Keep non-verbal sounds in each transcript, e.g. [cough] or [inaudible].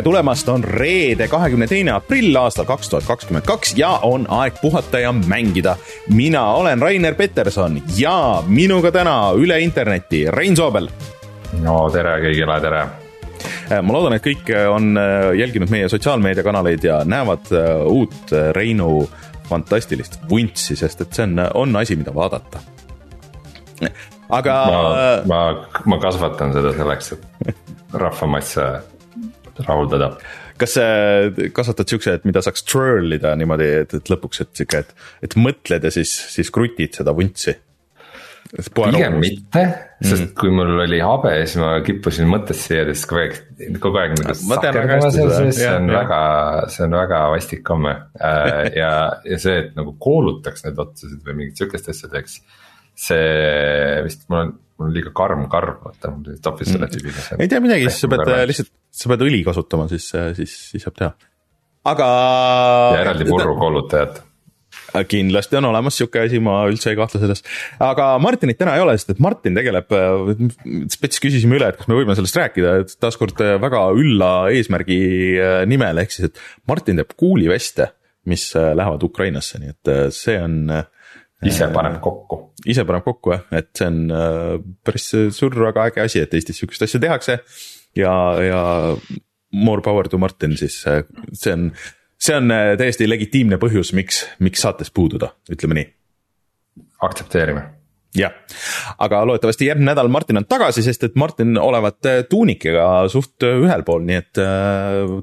tere tulemast, on reede, kahekümne teine aprill aastal kaks tuhat kakskümmend kaks ja on aeg puhata ja mängida. mina olen Rainer Peterson ja minuga täna üle interneti Rein Soobel. no tere kõigile, tere ma loodan, et kõik on äh, jälginud meie sotsiaalmeediakanaleid ja näevad äh, uut äh, Reinu fantastilist vuntsi, sest et see on, on asi, mida vaadata. aga. ma, ma, ma kasvatan seda selleks, et [laughs] rahvamasse rahuldada. kas kasvatad siukse, et mida saaks twirl ida niimoodi, et, et lõpuks, et sihuke, et, et mõtled ja siis, siis krutid seda vuntsi? pigem mitte, sest mm. kui mul oli habe, siis ma kippusin mõttesse jääda, siis kogu aeg, kogu aeg nagu see on ja. väga, see on väga vastik komme äh, [laughs] ja, ja see, et nagu koolutaks neid otsasid või mingit sihukest asja teeks. see vist mul on, mul on liiga karm karv, vaata, mul toppis selle tüübiga. ei tea midagi, siis sa pead lihtsalt, sa pead õli kasutama, siis, siis, siis saab teha. aga. ja eraldi purru koolutajat kindlasti on olemas sihuke asi, ma üldse ei kahtle selles. aga Martinit täna ei ole, sest et Martin tegeleb, spets küsisime üle, et kas me võime sellest rääkida, et taaskord väga ülla eesmärgi äh, nimel, ehk siis, et Martin teeb kuuliveste, mis äh, lähevad Ukrainasse, nii et äh, see on. Ise paneb kokku. ise paneb kokku jah, et see on päris suur, väga äge asi, et Eestis sihukest asja tehakse ja, ja more power to Martin siis, see on see on äh, täiesti legitiimne põhjus, miks, miks saates puududa, ütleme nii. aktsepteerime jah, aga loodetavasti järgmine nädal Martin on tagasi, sest et Martin olevat äh, tuunikiga suht äh, ühel pool, nii et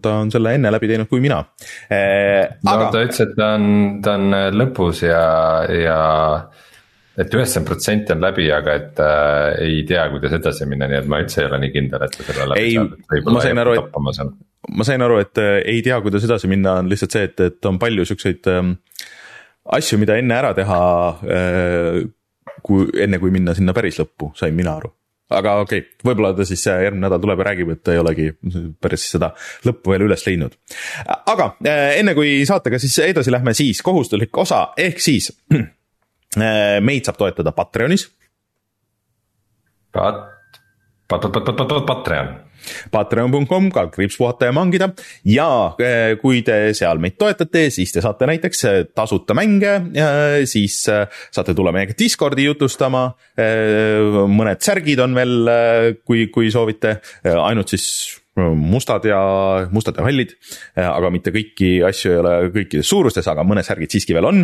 ta on selle enne läbi teinud kui mina eh,. no aga... ta ütles, et ta on, ta on lõpus ja, ja et üheksakümmend protsenti on läbi, aga et äh, ei tea, kuidas edasi minna, nii et ma üldse ei ole nii kindel, et ta selle läbi saab, et võib-olla jääb toppama seal ma sain aru, et äh, ei tea, kuidas edasi minna, on lihtsalt see, et, et on palju siukseid ähm, asju, mida enne ära teha äh,. Kui enne, kui minna sinna päris lõppu, sain mina aru aga okei okay,, võib-olla ta siis äh, järgmine nädal tuleb ja räägib, et ta ei olegi päris seda lõppu veel üles leidnud. aga äh, enne kui saatega siis edasi lähme, siis kohustuslik osa, ehk siis [clears throat] meid saab toetada Patreonis. Pat-, pat-, pat-, pat-, pat-, Patreon Patreon.com, kaldkriips puhata ja mangida ja eh, kui te seal meid toetate, siis te saate näiteks eh, tasuta mänge, siis eh, saate tulla meiega Discordi jutustama. mõned särgid on veel, kui, kui soovite, ainult siis mustad ja, mustad ja hallid, aga mitte kõiki asju ei ole kõikides suurustes, aga mõned särgid siiski veel on.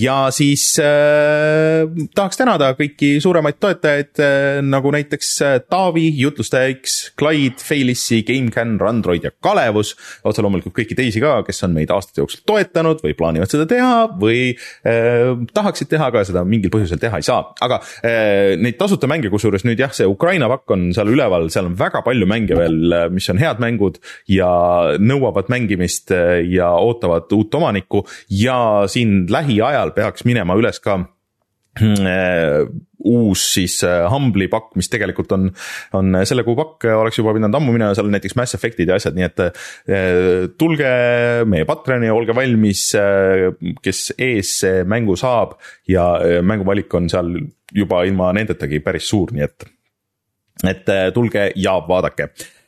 ja siis äh, tahaks tänada kõiki suuremaid toetajaid äh, nagu näiteks äh, Taavi, Jutlustaja X, Clyde, Failissi, GameCAN, Randroid ja Kalevus. otse loomulikult kõiki teisi ka, kes on meid aastate jooksul toetanud või plaanivad seda teha või äh, tahaksid teha, aga seda mingil põhjusel teha ei saa, aga äh, neid tasuta mänge, kusjuures nüüd jah, see Ukraina pakk on seal üleval, seal on väga palju mänge veel veel, mis on head mängud ja nõuavad mängimist eh, ja ootavad uut omanikku. Ja siin lähiajal peaks minema üles ka eh, uus siis Humble'i pakk, mis tegelikult on, on selle kuu pakk, oleks juba pidanud ammu minema, seal on näiteks Mass Effect'id ja asjad, nii et tulge meie Patreoni, olge valmis, kes ees see mängu saab. Ja mänguvalik on seal juba ilma nendetagi päris suur, nii et, et tulge ja vaadake. Äh,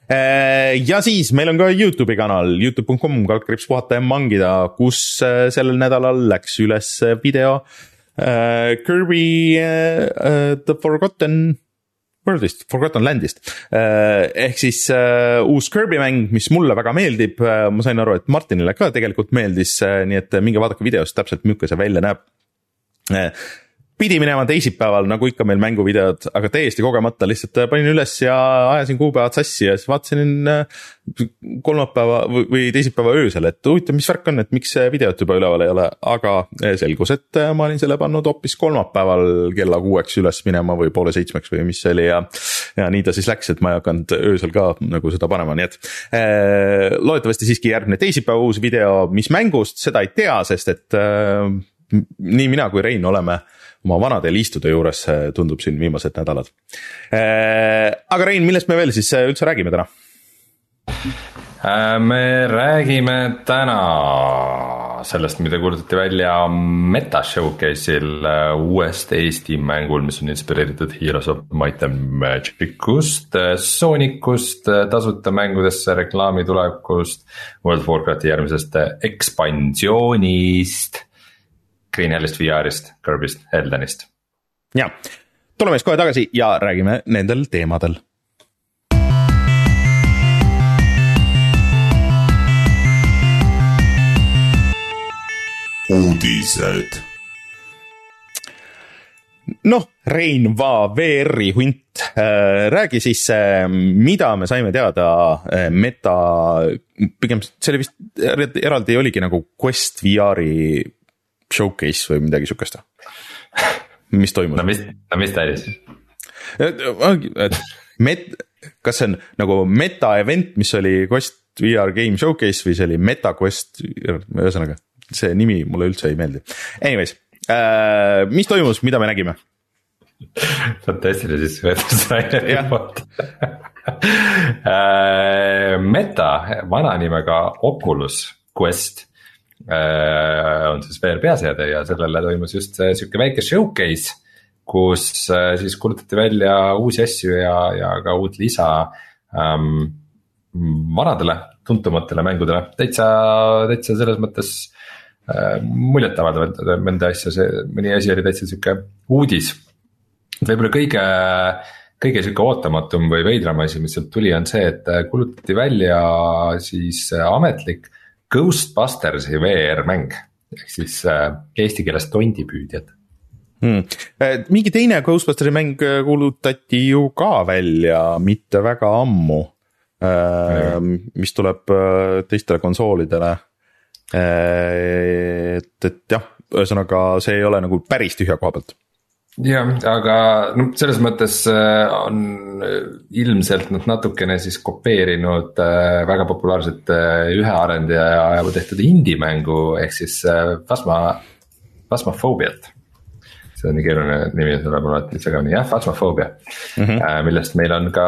ja siis meil on ka Youtube'i kanal, Youtube.com, kaldkriips puhata ja mangida, kus äh, sellel nädalal läks üles video uh, Kirby uh, The Forgotten World'ist, Forgotten Land'ist. ehk siis uh, uus Kirby mäng, mis mulle väga meeldib, ma sain aru, et Martinile ka tegelikult meeldis, nii et minge vaadake videost täpselt, milline see välja näeb pidi minema teisipäeval, nagu ikka meil mänguvideod, aga täiesti kogemata lihtsalt panin üles ja ajasin kuupäevad sassi ja siis vaatasin äh, kolmapäeva või teisipäeva öösel, et huvitav, mis värk on, et miks videot juba üleval ei ole, aga äh, selgus, et äh, ma olin selle pannud hoopis kolmapäeval kella kuueks üles minema või poole seitsmeks või mis see oli ja. ja nii ta siis läks, et ma ei hakanud öösel ka nagu seda panema, nii et äh, loodetavasti siiski järgmine teisipäeva uus video, mis mängust, seda ei tea, sest et äh, nii mina kui Rein oleme äh, oma vanade liistude juures, tundub siin viimased nädalad. Äh, aga Rein, millest me veel siis äh, üldse räägime täna? Äh, me räägime täna sellest, mida kuulutati välja Meta Showcase'il uuest Eesti mängul, mis on inspireeritud Heroes of Might and Magic ust, Sonicust, äh, tasuta mängudesse reklaami tulekust. World of Warcrafti järgmisest ekspansioonist. Green Hellist, VR-ist, Kirby'st, Eldenist. ja, tuleme siis kohe tagasi ja räägime nendel teemadel uudised. noh, Rein Va, VR-i hunt, äh, räägi siis, äh, mida me saime teada äh, meta, pigem see oli vist eraldi oligi nagu Quest VR-i showcase või midagi sihukest mis toimus? no mis, no mis ta oli siis? Met-, kas see on nagu meta event, mis oli Quest VR game showcase või see oli MetaQuest, ühesõnaga see nimi mulle üldse ei meeldi. Anyways äh,, mis toimus, mida me nägime? fantastiline sissejuhatus [laughs] Raineri poolt Meta, vana nimega Oculus Quest on siis VR peaseade ja sellele toimus just sihuke väike showcase. kus äh, siis kuulutati välja uusi asju ja, ja ka uut lisa ähm, vanadele tuntumatele mängudele, täitsa, täitsa selles mõttes Äh, muljetavaldavalt mõnda asja, see mõni asi oli täitsa sihuke uudis. võib-olla kõige, kõige sihuke ootamatum või veidram asi, mis sealt tuli, on see, et kuulutati välja siis ametlik Ghostbustersi VR mäng. ehk siis äh, eesti keeles tondipüüdjad. Hmm.. Äh, mingi teine Ghostbusteri mäng kuulutati ju ka välja mitte väga ammu. mis tuleb teistele konsoolidele. Äh, et, et jah, ühesõnaga see ei ole nagu päris tühja koha pealt jah, aga noh, selles mõttes äh, on ilmselt nad natukene siis kopeerinud äh, väga populaarset ühe arendaja tehtud indie-mängu ehk siis Phasma, Phasmophobiat see on nii keeruline nimi, tuleb alati segamini, jah, Phasmophobia mm. -hmm. millest meil on ka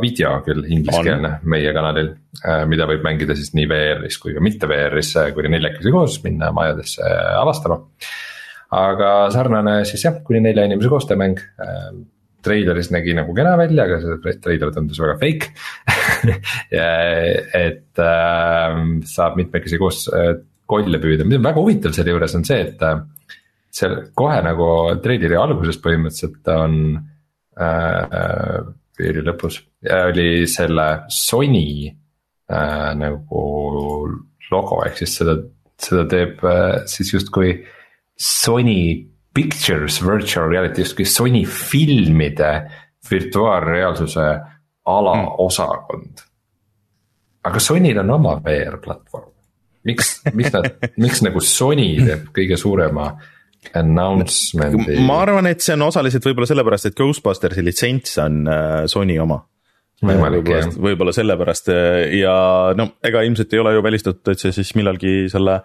video küll ingliskeelne meie kanalil, äh, mida võib mängida siis nii VR-is kui ka mitte VR-is äh, kuni neljakesi koos, minna majadesse avastama. Aga sarnane siis jah, kuni nelja inimese koostöömäng. Treileris nägi nagu kena välja, aga see treiler tundus väga fake. [laughs] Et äh, saab mitmekesi koos äh, kolle püüda, mis on väga huvitav selle juures on see, et äh, seal kohe nagu treileri alguses põhimõtteliselt on äh,, piiri lõpus oli selle Sony äh, nagu logo, ehk siis seda, seda teeb äh, siis justkui Sony Pictures Virtual Reality, justkui Sony filmide virtuaalreaalsuse alaosakond mm.. aga Sonyl on oma VR platvorm, miks, miks nad, [laughs] miks nagu Sony teeb kõige suurema äh, Announcement'i. ma arvan, et see on osaliselt võib-olla sellepärast, et Ghostbustersi litsents on äh, Sony oma. võimalik jah. võib-olla sellepärast äh, ja no ega ilmselt ei ole ju välistatud, et see siis millalgi selle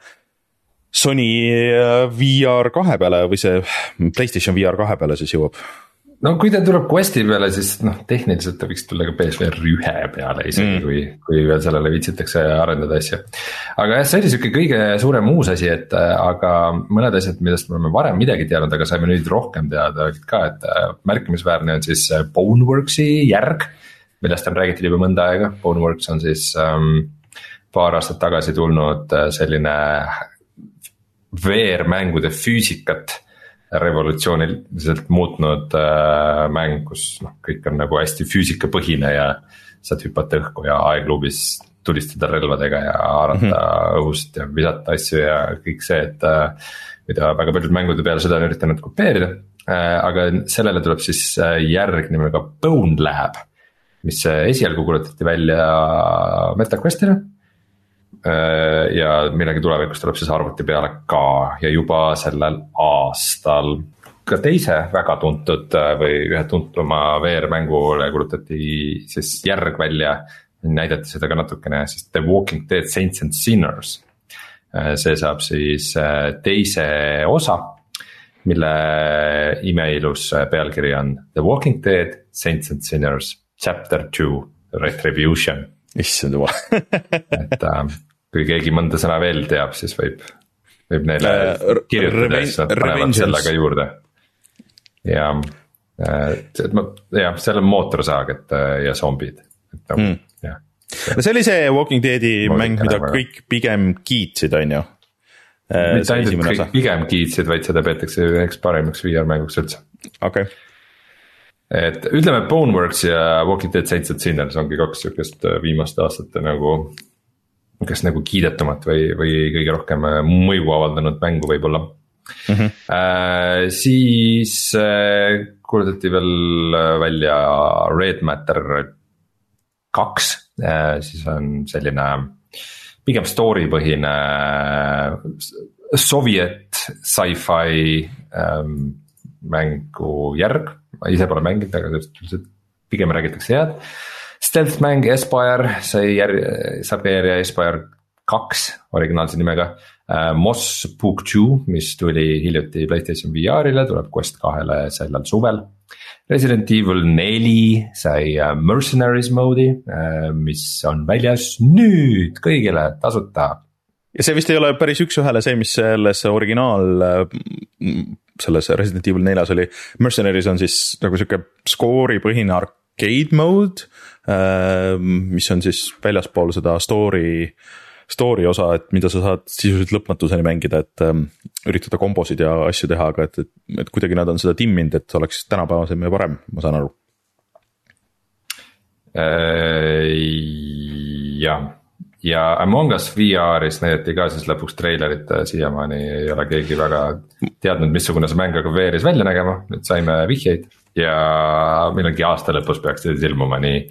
Sony äh, VR kahe peale või see Playstation VR kahe peale siis jõuab no kui ta tuleb Questi peale, siis noh, tehniliselt ta võiks tulla ka PSVR ühe peale isegi mm., kui, kui veel sellele viitsitakse arendada asju. aga jah, see oli sihuke kõige suurem uus asi, et äh, aga mõned asjad, millest me oleme varem midagi teadnud, aga saime nüüd rohkem teada ka, et äh, märkimisväärne on siis Boneworksi järg. millest on räägitud juba mõnda aega, Boneworks on siis ähm, paar aastat tagasi tulnud selline VR-mängude füüsikat revolutsiooniliselt muutnud äh, mäng, kus noh, kõik on nagu hästi füüsikapõhine ja. saad hüpata õhku ja aegluubis tulistada relvadega ja haarata mm -hmm. õhust ja visata asju ja kõik see, et äh,. mida väga paljud mängude peale seda on üritanud kopeerida äh,, aga sellele tuleb siis äh, järg nimega Bone Lab. mis äh, esialgu kuulutati välja MetaQuestile ja millalgi tulevikus tuleb siis arvuti peale ka ja juba sellel aastal. ka teise väga tuntud äh, või ühe tuntuma VR-mängule kuulutati siis järg välja. näidati seda ka natukene siis The Walking Dead Saints and Sinners. Äh, see saab siis teise osa, mille imeilus pealkiri on The Walking Dead Saints and Sinners chapter two retribution issand jumal [laughs] et äh, kui keegi mõnda sõna veel teab, siis võib võib neile uh, kirjutada siis nad panevad selle ka juurde. ja, et ma, jah, seal on mootorsaag, et ja zombid, et nagu mm. jah. no see oli see Walking Deadi mäng, mida kõik pigem kiitsid, on ju mitte ainult, et kõik pigem kiitsid, vaid seda peetakse üheks parimaks VR mänguks üldse. okei okay et ütleme, Boneworks ja Walking Dead Saints and Sinners ongi kaks sihukest viimaste aastate nagu kas nagu kiidetumat või, või kõige rohkem äh, mõju avaldanud mängu võib-olla mm. -hmm. Äh, siis äh, kuulutati veel äh, välja Red Matter kaks äh,, siis on selline pigem story põhine äh, sovjet sci-fi ähm, mängu järg. ma ise pole mänginud, aga pigem räägitakse head Stealth mäng Aspire sai järg-, saab järje Aspire kaks originaalse nimega uh,. Moss Two, mis tuli hiljuti Playstation VR-ile, tuleb Quest kahele sellel suvel. Resident Evil neli sai uh, Mercenaries mode'i uh,, mis on väljas nüüd kõigile tasuta. ja see vist ei ole päris üks-ühele see, mis selles originaal selles Resident Evil neljas oli, Mercenaries on siis nagu sihuke skooripõhine arcade mode mis on siis väljaspool seda story, story osa, et mida sa saad sisuliselt lõpmatuseni mängida, et ähm, üritada kombosid ja asju teha, aga et, et, et kuidagi nad on seda timminud, et oleks tänapäevasem ja parem, ma saan aru. Äh,. jah, ja Among Us VR-is näidati ka siis lõpuks treilerit, siiamaani ei ole keegi väga teadnud, missugune see mäng hakkab VR-is välja nägema, nüüd saime vihjeid ja millalgi aasta lõpus peaks ta siis ilmuma nii,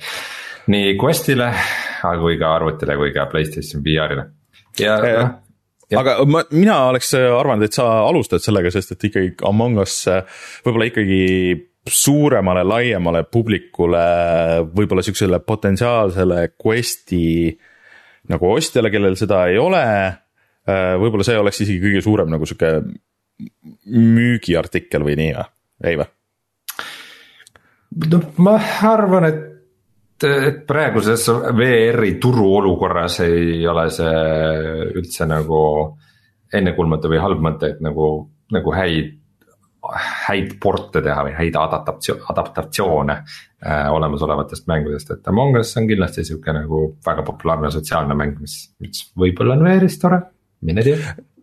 nii Questile kui ka arvutile kui ka Playstation VR-ile ja noh. aga ma, mina oleks arvanud, et sa alustad sellega, sest et ikkagi Among Us võib-olla ikkagi suuremale, laiemale publikule, võib-olla sihukesele potentsiaalsele Questi nagu ostjale, kellel seda ei ole. võib-olla see oleks isegi kõige suurem nagu sihuke müügiartikkel või nii või, ei või? Noh, ma arvan, et, et praeguses VR-i turuolukorras ei ole see üldse nagu ennekuulmatu või halb mõte, et nagu, nagu häid häid porte teha või häid adaptatsioone, adaptatsioone äh, olemasolevatest mängudest, et Among Us on kindlasti sihuke nagu väga populaarne sotsiaalne mäng, mis, mis võib-olla on VR-is tore, mine tea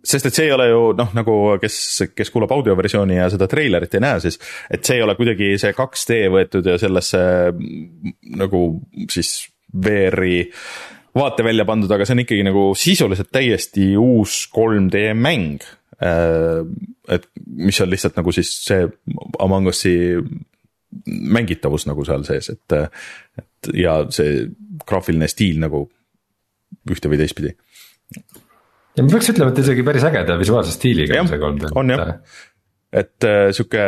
sest et see ei ole ju noh, nagu kes, kes kuulab audioversiooni ja seda treilerit ei näe, siis et see ei ole kuidagi see 2D võetud ja sellesse nagu siis VR-i vaate välja pandud, aga see on ikkagi nagu sisuliselt täiesti uus 3D mäng. Äh, et mis on lihtsalt nagu siis see Among Us'i mängitavus nagu seal sees, et, et ja see graafiline stiil nagu ühte või teistpidi ja ma peaks ütlema, et isegi päris ägeda visuaalse stiiliga on see 3D. on jah, et äh, sihuke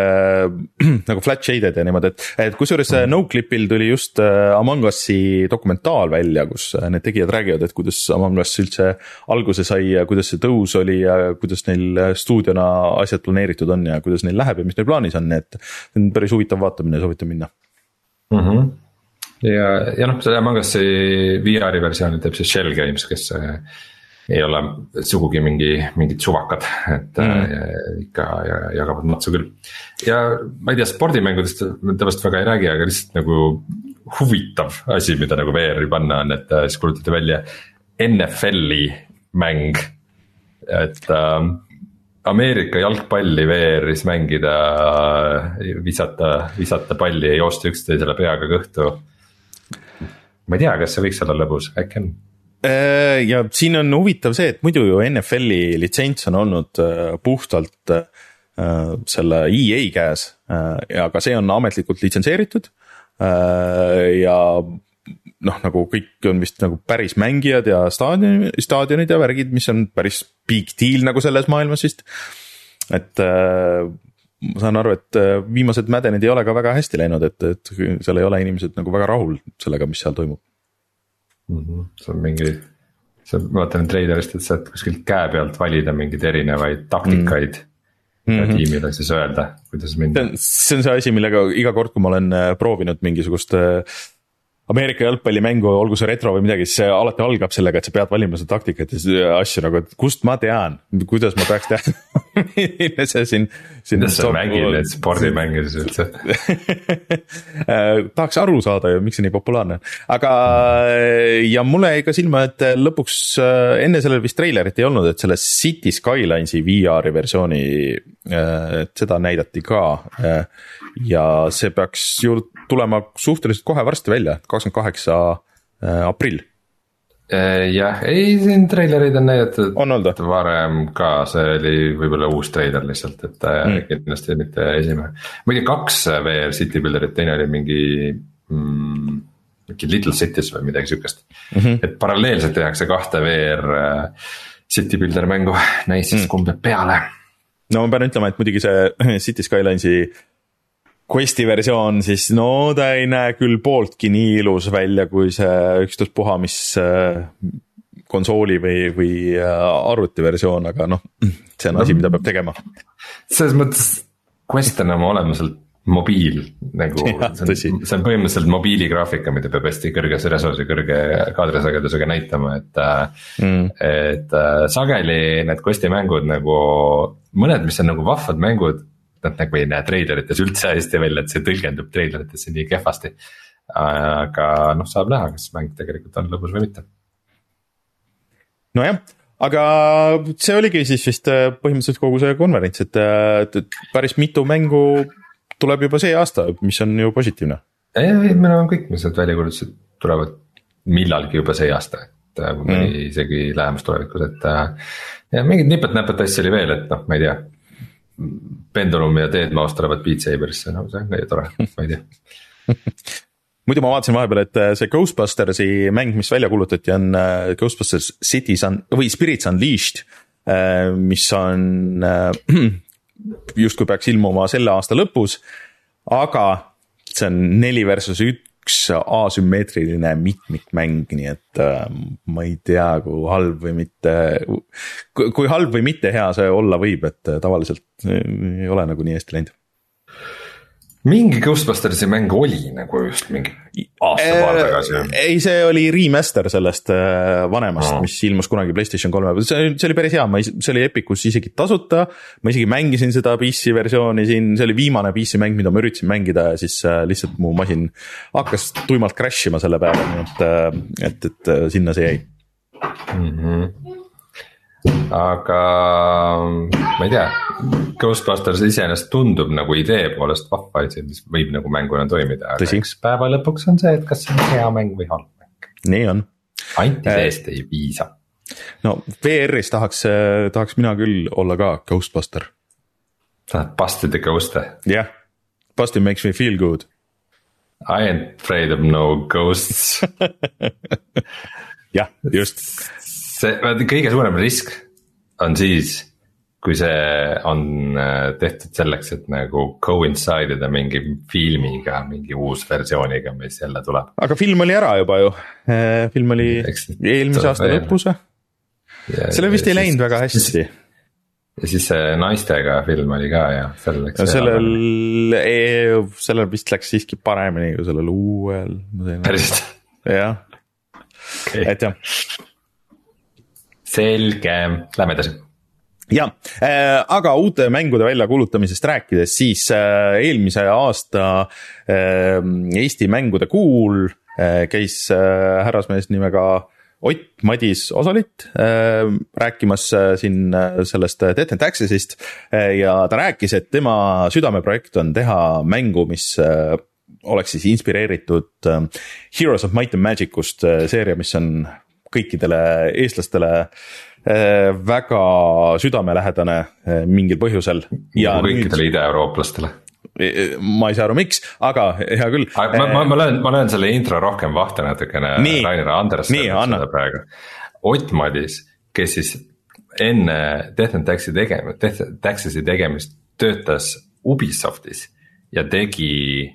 [clears throat] nagu flat shaded ja niimoodi, et, et kusjuures mm. Noclipil tuli just äh, Among Us'i dokumentaal välja, kus äh, need tegijad räägivad, et kuidas Among Us üldse alguse sai ja kuidas see tõus oli ja kuidas neil stuudiona asjad planeeritud on ja kuidas neil läheb ja mis neil plaanis on, nii et. see on päris huvitav vaatamine, soovitan minna mm. -hmm. ja, ja noh, selle Among Us'i VR-i versiooni teeb siis Shell Games, kes ei ole sugugi mingi, mingid suvakad, et mm. äh, ikka jagavad matsu küll. ja ma ei tea, spordimängudest me tavaliselt väga ei räägi, aga lihtsalt nagu huvitav asi, mida nagu VR-i panna on, et äh, siis kuulutati välja NFL-i mäng, et äh, Ameerika jalgpalli VR-is mängida, visata, visata palli ja joosta üksteisele peaga kõhtu. ma ei tea, kas see võiks olla lõbus, äkki on Äh, ja siin on huvitav see, et muidu ju NFL-i litsents on olnud äh, puhtalt äh, selle EA käes ja ka see on ametlikult litsenseeritud. ja noh, nagu kõik on vist nagu päris mängijad ja staadion, staadionid ja värgid, mis on päris big deal nagu selles maailmas vist. et ma saan aru, et viimased Maddenid ei ole ka väga hästi läinud, et, et seal ei ole inimesed nagu väga rahul sellega, mis seal toimub mm. -hmm. see on mingi, ma vaatan treilerist, et saad kuskilt käe pealt valida mingeid erinevaid taktikaid mm. -hmm. tiimile siis öelda, kuidas minna. see on see asi, millega iga kord, kui ma olen äh, proovinud mingisugust äh, Ameerika jalgpallimängu, olgu see retro või midagi, siis see alati algab sellega, et sa pead valima seda taktikat ja asju nagu, et kust ma tean, kuidas ma peaks teadma [laughs] milline see siin, kuidas sa mängid neid spordimänge siis üldse? [laughs] Äh, tahaks aru saada ju, miks see nii populaarne on, aga ja mulle jäi ka silma, et lõpuks äh, enne sellel vist treilerit ei olnud, et selle City Skylines'i VR-i versiooni, äh, et seda näidati ka ja see peaks ju tulema suhteliselt kohe varsti välja, kakskümmend kaheksa äh, aprill. Äh, jah, ei siin treilereid on näidatud on olnud. varem ka, see oli võib-olla uus treiler lihtsalt, et äh, mm. kindlasti mitte esimene. muidu kaks VR City Builderit, teine oli mingi mm, mingi Little Cities või midagi sihukest mm. -hmm. et paralleelselt tehakse kahte VR City Builder mängu, näis siis mm. kumb jääb peale. no ma pean ütlema, et muidugi see [laughs] City Skylines'i Questi versioon siis, no ta ei näe küll pooltki nii ilus välja, kui see ükstaspuha, mis äh, konsooli või, või äh, arvuti versioon, aga noh, see on asi, mida peab tegema. selles mõttes Quest on oma olemuselt mobiil nagu, [laughs] see on, põhimõtteliselt mobiiligraafika, mida peab hästi kõrges ressursi, kõrge kaadrisagedusega näitama, et äh, mm.. et sageli need Questi mängud nagu, mõned, mis on nagu vahvad mängud nad nagu ei näe treilerites üldse hästi välja, et see tõlgendub treileritesse nii kehvasti. aga noh, saab näha, kas mäng tegelikult on lõbus või mitte. nojah, aga see oligi siis vist äh, põhimõtteliselt kogu see konverents, et, äh, et päris mitu mängu tuleb juba see aasta, mis on ju positiivne. ei, ei, meil on kõik, mis need väljakuulutused tulevad millalgi juba see aasta, et äh, mõni mm. isegi lähemas tulevikus, et. ja mingid nipet-näpet asju oli veel, et noh, ma ei tea Pendulum ja Deadmau5 tulevad Beat Saberisse, no see on ka ju tore, ma ei tea [laughs] muidu ma vaatasin vahepeal, et äh, see Ghostbustersi mäng, mis välja kuulutati, on äh, Ghostbusters Cities on või Spirits Unleashed. Äh, mis on [clears throat] justkui peaks ilmuma selle aasta lõpus, aga see on neli versus üks asümmeetriline mitmikmäng, nii et äh, ma ei tea, kui halb või mitte, kui halb või mitte hea see olla võib, et äh, tavaliselt ei ole nagu nii hästi läinud mingi Ghostbustersi mäng oli nagu just mingi aasta-paar äh, tagasi. ei, see oli remaster sellest äh, vanemast no., mis ilmus kunagi Playstation kolme peal, see, see oli päris hea, ma, see oli Epicus isegi tasuta. ma isegi mängisin seda PC versiooni siin, see oli viimane PC mäng, mida ma üritasin mängida ja siis äh, lihtsalt mu masin hakkas tuimalt crash ima selle peale, nii et, et, et sinna see jäi mm. -hmm aga ma ei tea, Ghostbusters iseenesest tundub nagu idee poolest vahva asi, mis võib nagu mänguna toimida, aga eks päeva lõpuks on see, et kas see on hea mäng või halb mäng. nii on. anti-seest äh, ei piisa. no VR-is tahaks, tahaks mina küll olla ka Ghostbuster. tahad bust the ghost'e? jah yeah., busting makes me feel good. I ain't afraid of no ghosts [laughs] jah, just [laughs] see, kõige suurem risk on siis, kui see on äh, tehtud selleks, et nagu coincide ida mingi filmiga, mingi uus versiooniga, mis jälle tuleb. aga film oli ära juba ju, äh, film oli Eks, eelmise aasta lõpus või? sellel vist ei läinud väga hästi ja siis see naistega film oli ka ja seal läks. no sellel, sellel vist läks siiski paremini kui sellel uuel. päriselt? jah okay., et jah selge, lähme edasi. Ja äh,, aga uute mängude väljakuulutamisest rääkides, siis äh, eelmise aasta äh, Eesti mängude kuul äh, käis äh, härrasmees nimega Ott Madis Osalit äh, rääkimas äh, siin äh, sellest Death and Taxes'ist äh, ja ta rääkis, et tema südameprojekt on teha mängu, mis äh, oleks siis inspireeritud äh, Heroes of Might and Magic ust äh, seeria, mis on kõikidele eestlastele eh, väga südamelähedane eh, mingil põhjusel. kõikidele idaeurooplastele eh, ma ei saa aru, miks, aga hea küll. ma, ma, ma löön, ma löön selle intro rohkem vahte natukene Rainer Andersoni praegu. Ott Madis, kes siis enne Death and Taxi tegemist, Death and Taxis'i tegemist töötas Ubisoftis ja tegi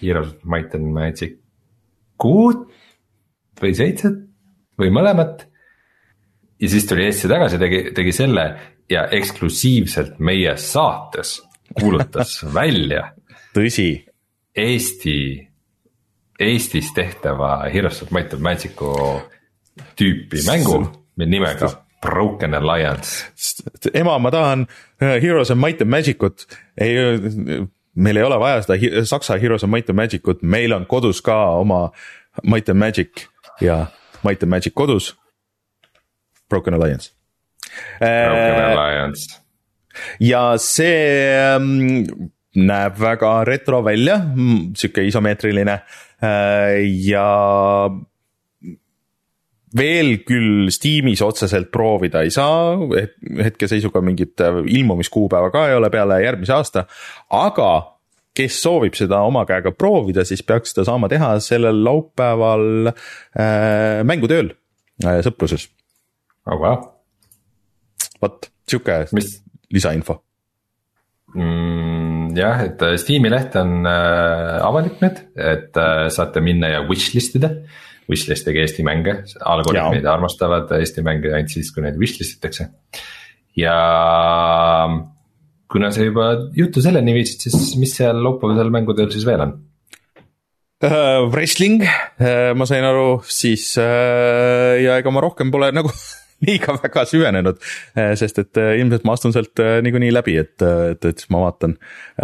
Heroes of Might and Magic kuut või seitset või mõlemat. ja siis tuli Eestisse tagasi, tegi, tegi selle ja eksklusiivselt meie saates kuulutas [laughs] välja. tõsi. Eesti Eestis tehtava Might and Magic'u tüüpi mängu nimega Broken Alliance. ema, ma tahan Heroes of Might and Magic ut, ei, meil ei ole vaja seda saksa Heroes of Might and Magic ut, meil on kodus ka oma Might and Magic ja Might and Magic kodus. Broken Alliance. Broken äh, Alliance. ja see ähm, näeb väga retro välja, sihuke isomeetriline äh, ja veel küll Steamis otseselt proovida ei saa, hetkeseisuga mingit äh, ilmumiskuupäeva ka ei ole peale järgmise aasta, aga kes soovib seda oma käega proovida, siis peaks seda saama teha sellel laupäeval äh, mängutööl äh, sõpruses. oh wow. vot sihuke Mis... lisainfo mm,. jah, et äh, Steam'i leht on äh, avalik nüüd, et äh, saate minna ja wishlist ida wishlist ega Eesti mänge, algoritmid armastavad Eesti mänge ainult siis, kui neid wishlist itakse. ja kuna sa juba juttu selleni viisid, siis mis seal laupäevasel mängudel siis veel on? Uh, wrestling uh,, ma sain aru, siis uh, ja ega ma rohkem pole [laughs] nagu liiga väga süvenenud, sest et ilmselt ma astun sealt niikuinii läbi, et, et, et siis ma vaatan.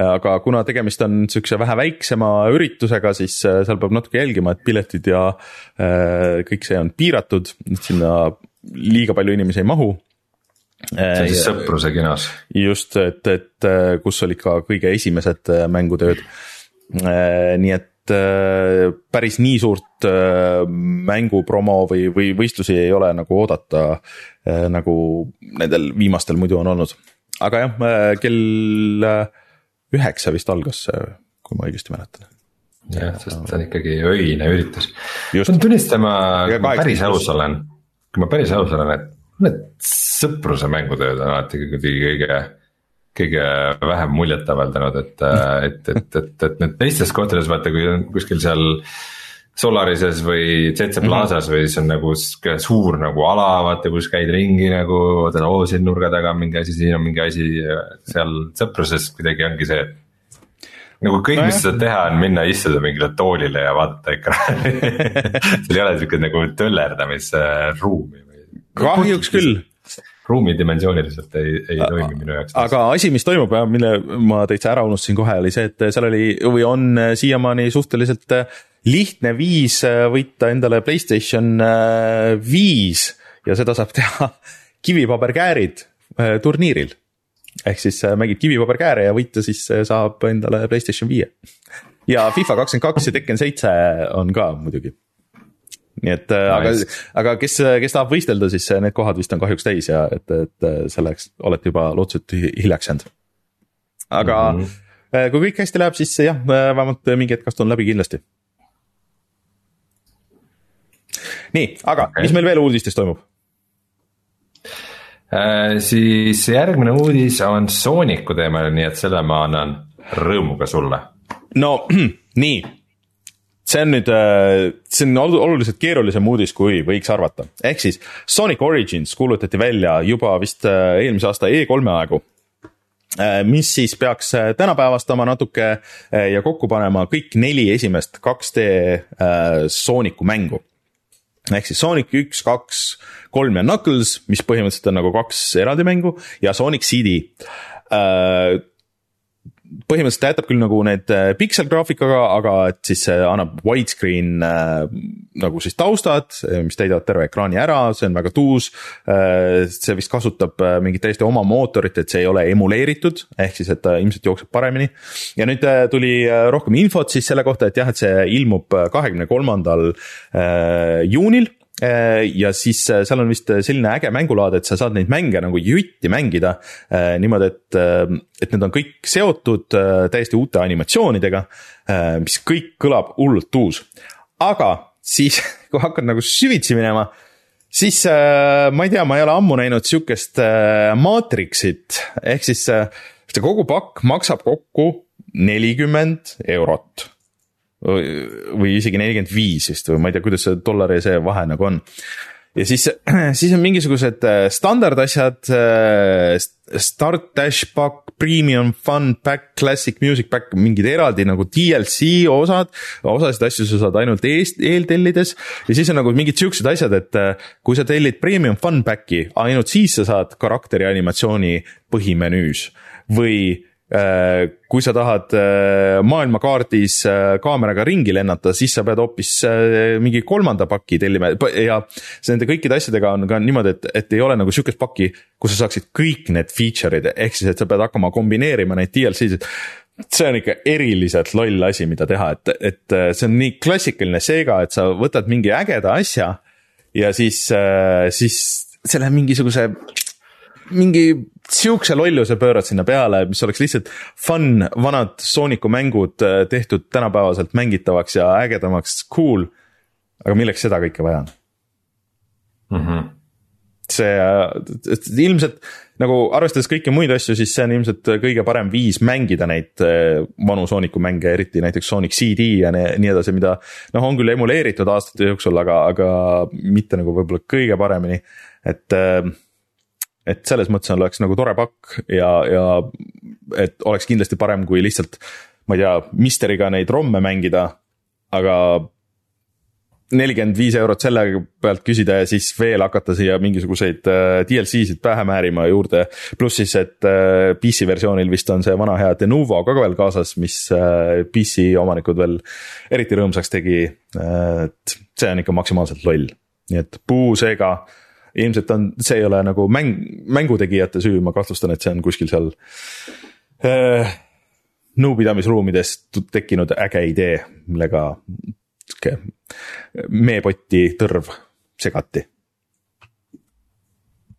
aga kuna tegemist on sihukese vähe väiksema üritusega, siis seal peab natuke jälgima, et piletid ja kõik see on piiratud, sinna liiga palju inimesi ei mahu see on siis Sõpruse kinos. just, et, et kus olid ka kõige esimesed mängutööd. nii et Äh, päris nii suurt äh, mängupromo või, või võistlusi ei ole nagu oodata, äh, nagu nendel viimastel muidu on olnud. aga jah, kell üheksa vist algas see, kui ma õigesti mäletan. jah, sest see on ikkagi öine üritus. pean tunnistama, kui ma päris aus olen, kui ma päris aus olen, et need sõpruse mängutööd on alati kuidagi kõige kõige vähem muljet avaldanud, et, et, et, et, et need teistes kohtades vaata, kui on kuskil seal. Solarises või ZZ mhm. Plazas või siis on nagu suur nagu ala, vaata kus käid ringi nagu, vaatad oo siin nurga taga on mingi asi, siin on mingi asi, seal sõpruses kuidagi ongi see, et nagu kõik, mis sa saad teha, on minna istuda mingile toolile ja vaadata ekraani [laughs] sul ei ole siukest nagu töllerdamisruumi. Kahjuks küll ruumidimensiooniliselt ei, ei toimi minu jaoks. aga asi, mis toimub ja mille ma täitsa ära unustasin kohe, oli see, et seal oli või on siiamaani suhteliselt lihtne viis võita endale Playstation viis ja seda saab teha [laughs] kivipaberkäärid äh, turniiril. ehk siis äh, mängib kivipaberkääre ja võita siis äh, saab endale Playstation viie. [laughs] ja FIFA kakskümmend kaks ja Tekken seitse on ka muidugi nii et nice., aga, aga kes, kes tahab võistelda, siis need kohad vist on kahjuks täis ja et, et selleks olete juba lootuselt hiljaks jäänud. aga mm -hmm. kui kõik hästi läheb, siis jah, vähemalt mingi hetk astun läbi kindlasti. nii, aga okay. mis meil veel uudistes toimub? Äh, siis järgmine uudis on Sooniku teemal, nii et selle ma annan rõõmuga sulle. no [clears throat] nii see on nüüd, äh, see on oluliselt keerulisem uudis, kui võiks arvata, ehk siis Sonic Origins kuulutati välja juba vist äh, eelmise aasta E3-e aegu äh, mis siis peaks tänapäevastama natuke ja kokku panema kõik neli esimest 2D Sooniku mängu. ehk siis Sonic üks, kaks, kolm ja Knuckles, mis põhimõtteliselt on nagu kaks eraldi mängu ja Sonic CD põhimõtteliselt ta jätab küll nagu need äh, pikselgraafikaga, aga et siis see annab widescreen äh, nagu siis taustad, äh, mis täidavad terve ekraani ära, see on väga tuus äh,. see vist kasutab äh, mingit täiesti oma mootorit, et see ei ole emuleeritud, ehk siis, et ta ilmselt jookseb paremini. ja nüüd äh, tuli äh, rohkem infot siis selle kohta, et jah, et see ilmub kahekümne kolmandal juunil Äh, ja siis äh, seal on vist äh, selline äge mängulaad, et sa saad neid mänge nagu jutti mängida niimoodi, et, et need on kõik seotud täiesti uute animatsioonidega, mis kõik kõlab hullult uus. aga siis, [laughs] kui hakkad nagu süvitsi minema, siis ma ei tea, ma ei ole ammu näinud sihukest maatriksit, ehk siis see kogu pakk maksab kokku nelikümmend eurot või isegi nelikümmend viis vist või ma ei tea, kuidas see dollari see vahe nagu on. ja siis, [clears throat] siis on mingisugused äh, standardasjad, äh, Start Dash Pack, Premium Fun Pack, Classic Music Pack, mingid eraldi nagu DLC osad. osasid asju sa saad ainult eest, eeltellides ja siis on nagu mingid siuksed asjad, et äh, kui sa tellid Premium Fun Packi, ainult siis sa saad karakteri animatsiooni põhimenüüs või kui sa tahad äh, maailmakaardis äh, kaameraga ringi lennata, siis sa pead hoopis mingi kolmanda paki tellima. Ja nende kõikide asjadega on ka niimoodi, et, et ei ole nagu sihukest pakki, kus sa saaksid kõik need feature'id, ehk siis, et sa pead hakkama kombineerima neid DLC-sid see on ikka eriliselt loll asi, mida teha, et, et see on nii klassikaline Sega, et sa võtad mingi ägeda asja ja siis, siis selle mingisuguse mingi sihukese lolluse pöörad sinna peale, mis oleks lihtsalt fun, vanad Sooniku mängud äh, tehtud tänapäevaselt mängitavaks ja ägedamaks, cool. aga milleks seda kõike vaja on mm? -hmm. see äh, ilmselt nagu arvestades kõiki muid asju, siis see on ilmselt kõige parem viis mängida neid äh, vanu Sooniku mänge, eriti näiteks Sonic CD ja nii edasi, mida. noh, on küll emuleeritud aastate jooksul, aga, aga mitte nagu võib-olla kõige paremini, et et selles mõttes oleks nagu tore pakk ja, ja et oleks kindlasti parem, kui lihtsalt, ma ei tea, Misteriga neid romme mängida, aga nelikümmend viis eurot selle pealt küsida ja siis veel hakata siia mingisuguseid äh, DLC-sid pähe määrima juurde. pluss siis, et äh, PC versioonil vist on see vana hea Denuvo ka veel kaasas, mis äh, PC omanikud veel eriti rõõmsaks tegi. et see on ikka maksimaalselt loll, nii et puu seega ilmselt on, see ei ole nagu mäng, mängutegijate süü, ma kahtlustan, et see on kuskil seal äh, nõupidamisruumides tekkinud äge idee, millega sihuke meepotti tõrv segati.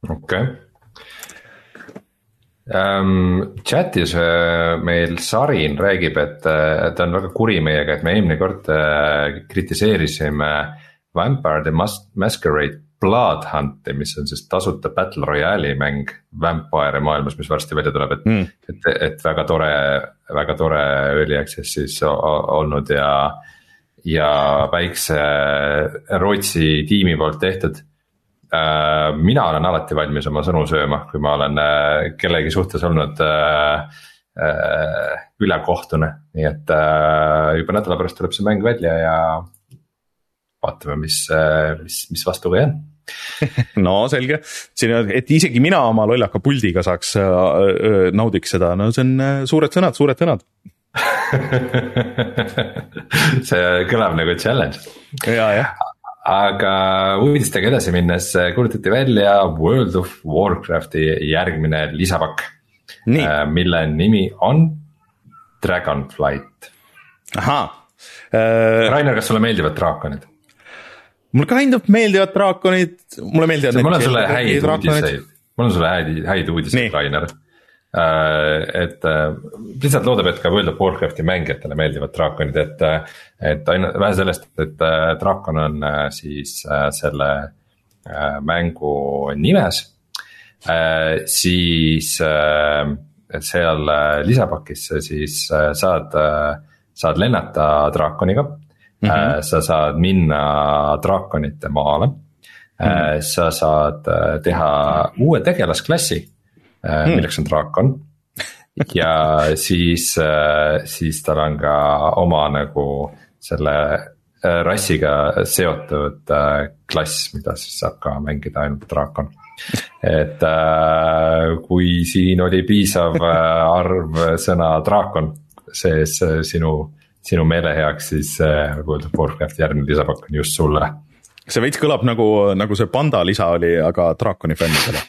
okei okay. um,. Chatis uh, meil Sarin räägib, et uh, ta on väga kuri meiega, et me eelmine kord uh, kritiseerisime Vampire the Masquerade Bloodhunti, mis on siis tasuta battle royale'i mäng Vampire maailmas, mis varsti välja tuleb, et mm., et, et väga tore, väga tore early access siis olnud ja. ja väikse Rootsi tiimi poolt tehtud. Äh, mina olen alati valmis oma sõnu sööma, kui ma olen äh, kellegi suhtes olnud äh, ülekohtune, nii et juba nädala pärast tuleb see mäng välja ja vaatame, mis, mis, mis vastu ka jään [laughs] no selge, siin, et isegi mina oma lollaka puldiga saaks äh,, äh, naudiks seda, no see on äh, suured sõnad, suured sõnad [laughs] see kõlab nagu challenge. ja, jah aga uudistega edasi minnes kuulutati välja World of Warcrafti järgmine lisapakk. mille nimi on Dragonflight. ahaa äh.... Rainer, kas sulle meeldivad draakonid? Mulle kind of meeldivad draakonid, mulle meeldivad. mul on sulle häid uudiseid, mul on sulle häid, häid uudiseid, Rainer. Uh, et uh, lihtsalt loodab, et ka World of Warcrafti mängijatele meeldivad draakonid, et, et aina-, vähe sellest, et draakon on siis selle mängu nimes. siis seal lisapakis siis saad, saad lennata draakoniga mm. -hmm. sa saad minna draakonite maale mm. -hmm. sa saad äh, teha uue tegelasklassi -hmm. milleks on draakon. ja [laughs] siis, siis tal on ka oma nagu selle rassiga seotud klass, mida siis saab ka mängida ainult draakon et kui siin oli piisav arv sõna draakon sees sinu sinu meele heaks, siis World of Warcrafti järgmine lisapakk on just sulle. see veits kõlab nagu, nagu see panda lisa oli, aga draakoni fännidele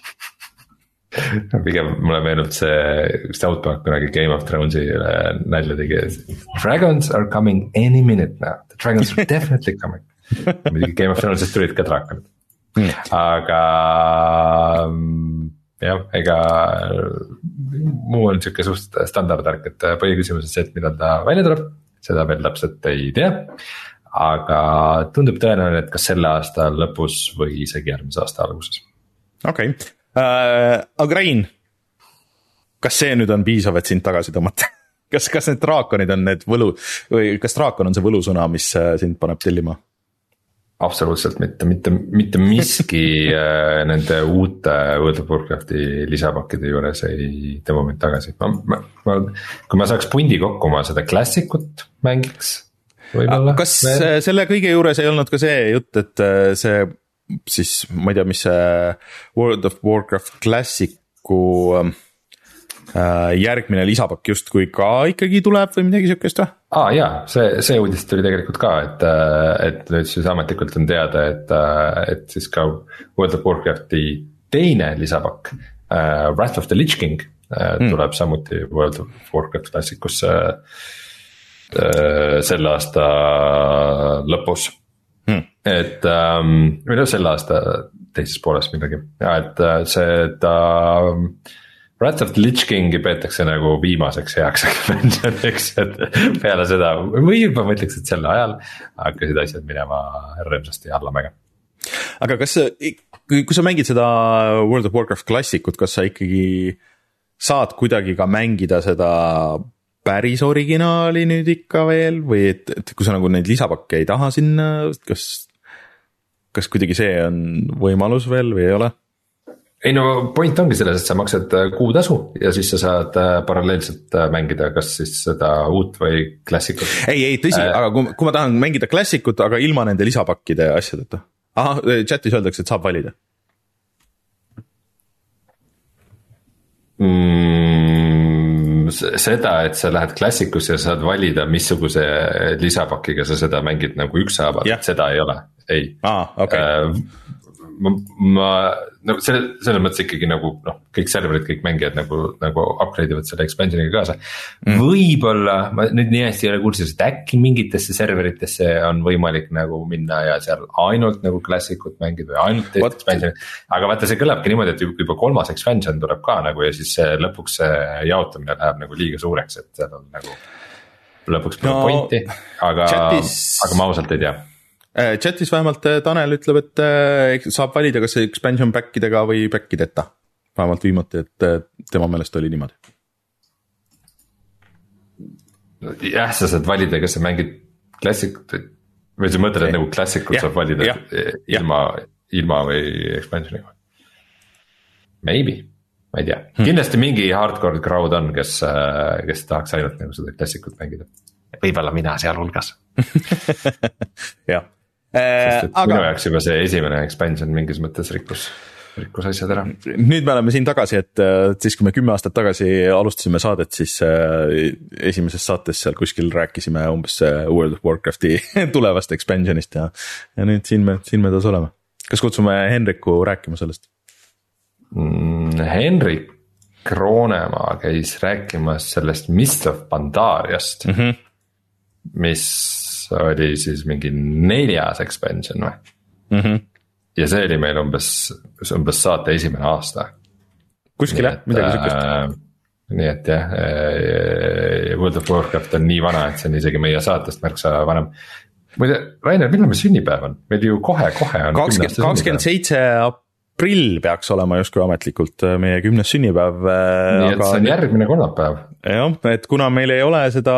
[laughs] pigem mulle meenub see, South Park kunagi Game of Thrones'ile nalja tegi. Dragons are coming any minute now, the dragons are definitely coming. [laughs] muidugi Game of Thrones'ist tulid ka draakonid mm., aga jah, ega muu on sihuke suht standardvärk, et põhiküsimus on see, et millal ta välja tuleb seda veel täpselt ei tea. aga tundub tõenäoline, et kas selle aasta lõpus või isegi järgmise aasta alguses. okei okay. äh,, aga Rein, kas see nüüd on piisav, et sind tagasi tõmmata [laughs] kas, kas need draakonid on need võlu või kas draakon on see võlusõna, mis äh, sind paneb tellima? Absoluutselt mitte, mitte, mitte miski [laughs] äh, nende uute World of Warcrafti lisapakkide juures ei tõmba mind tagasi, ma, ma, ma. kui ma saaks pundi kokku, ma seda Classic ut mängiks kas veel. selle kõige juures ei olnud ka see jutt, et äh, see siis, ma ei tea, mis see World of Warcraft Classic'u äh, Äh, järgmine lisapakk justkui ka ikkagi tuleb või midagi sihukest või? Aa ah, jaa, see, see uudis tuli tegelikult ka, et, äh, et nüüd siis ametlikult on teada, et, äh, et siis ka World of Warcrafti teine lisapakk uh,. Wrath of the Lich King uh, mm. tuleb samuti World of Warcraft klassikusse uh, selle aasta lõpus mm.. et um, või noh, selle aasta teises pooles midagi ja et seda uh, Wrath of the Lich Kingi peetakse nagu viimaseks heaks [laughs] expansion'iks, et peale seda või juba ma ütleks, et sel ajal hakkasid asjad minema rõõmsasti allamäge. aga kas, kui, kui sa mängid seda World of Warcraft klassikut, kas sa ikkagi saad kuidagi ka mängida seda päris originaali nüüd ikka veel või et, et kui sa nagu neid lisapakke ei taha sinna, kas, kas kuidagi see on võimalus veel või ei ole? Ei no point ongi selles, et sa maksad äh, kuutasu ja siis sa saad äh, paralleelselt äh, mängida kas siis seda uut või klassikut. ei, ei tõsi äh,, aga kui, kui ma tahan mängida klassikut, aga ilma nende lisapakkide ja asjadeta. ahah, chat'is öeldakse, et saab valida mm,. seda, et sa lähed klassikusse ja saad valida, missuguse lisapakiga sa seda mängid nagu ükshaaval, seda ei ole, ei ah,. Okay. Äh, ma, ma nagu selle, selles mõttes ikkagi nagu noh, kõik serverid, kõik mängijad nagu, nagu upgrade ivad selle expansion'iga kaasa mm.. võib-olla, ma nüüd nii hästi ei ole kursis, et äkki mingitesse serveritesse on võimalik nagu minna ja seal ainult nagu classic ut mängida või ainult teist expansion'it. aga vaata, see kõlabki niimoodi, et juba kolmas expansion tuleb ka nagu ja siis see lõpuks see jaotamine läheb nagu liiga suureks, et seal on nagu. lõpuks no, pointi, aga chatis..., aga ma ausalt ei tea Äh, chat'is vähemalt äh, Tanel ütleb, et äh, saab valida, kas expansion back idega või back ideta. vähemalt viimati, et tema meelest oli niimoodi. jah, sa saad valida, kas sa mängid klassikut või, või sa mõtled, et nagu klassikut saab valida ja, ilma, ilma või expansion'iga? Maybe, ma ei tea hmm., kindlasti mingi hardcore crowd on, kes, kes tahaks ainult nagu seda klassikut mängida. võib-olla mina sealhulgas [laughs] jah Äh, sest et aga... minu jaoks juba see esimene expansion mingis mõttes rikkus, rikkus asjad ära. nüüd me oleme siin tagasi, et siis, kui me kümme aastat tagasi alustasime saadet, siis äh, esimeses saates seal kuskil rääkisime umbes äh, World of Warcrafti [laughs] tulevast expansion'ist ja, ja nüüd siin me, siin me taas oleme. kas kutsume Henriku rääkima sellest mm,? Henrik Roonemaa käis rääkimas sellest Mist of Pandariast mm, -hmm. mis oli siis mingi neljas expansion või mm? -hmm. ja see oli meil umbes, umbes saate esimene aasta. kuskil jah, midagi sihukest äh,. nii et jah äh,, World of Warcraft on nii vana, et see on isegi meie saatest märksa vanem muide, Rainer, millal meil sünnipäev on, meil ju kohe-kohe on. kakskümmend, kakskümmend seitse aprill peaks olema justkui ametlikult äh, meie kümnes sünnipäev. Äh, nii et see on järgmine kolmapäev. jah, et kuna meil ei ole seda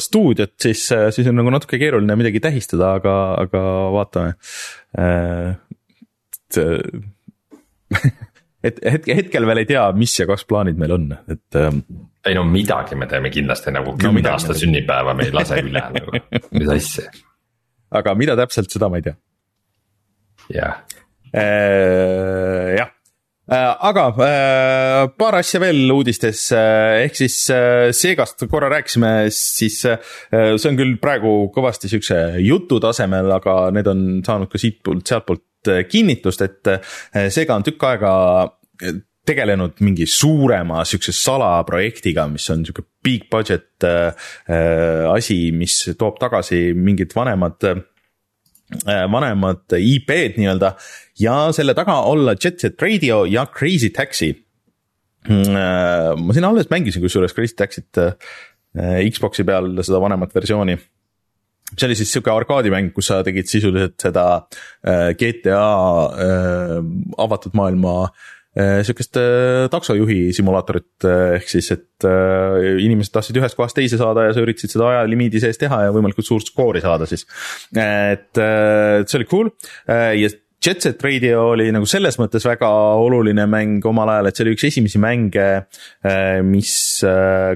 stuudiot, siis, äh, siis on nagu natuke keeruline midagi tähistada, aga, aga vaatame. et, [laughs] et hetke, hetkel veel ei tea, mis ja kas plaanid meil on, et. ei no midagi me teeme kindlasti nagu kümne no, aasta sünnipäeva me ei lase üle [laughs] nagu, mis asja. aga mida täpselt, seda ma ei tea. jah Äh, jah. Äh, aga äh, paar asja veel uudistes, ehk siis Segast korra rääkisime, siis see on küll praegu kõvasti siukse jutu tasemel, aga need on saanud ka siitpoolt, sealtpoolt kinnitust, et Sega on tükk aega tegelenud mingi suurema siukse salaprojektiga, mis on sihuke big budget asi, mis toob tagasi mingid vanemad Äh, vanemad IP-d nii-öelda ja selle taga olla Jet Set Radio ja Crazy Taxi. Mm, äh, ma siin alles mängisin kusjuures Crazy Taxit äh, Xbox'i peal seda vanemat versiooni. see oli siis sihuke arkaadimäng, kus sa tegid sisuliselt seda GTA avatud maailma sihukest taksojuhi simulaatorit, ehk siis, et inimesed tahtsid ühest kohast teise saada ja sa üritasid seda ajalimiidi sees teha ja võimalikult suurt skoori saada siis. et see oli cool ja Jet Set Radio oli nagu selles mõttes väga oluline mäng omal ajal, et see oli üks esimesi mänge, mis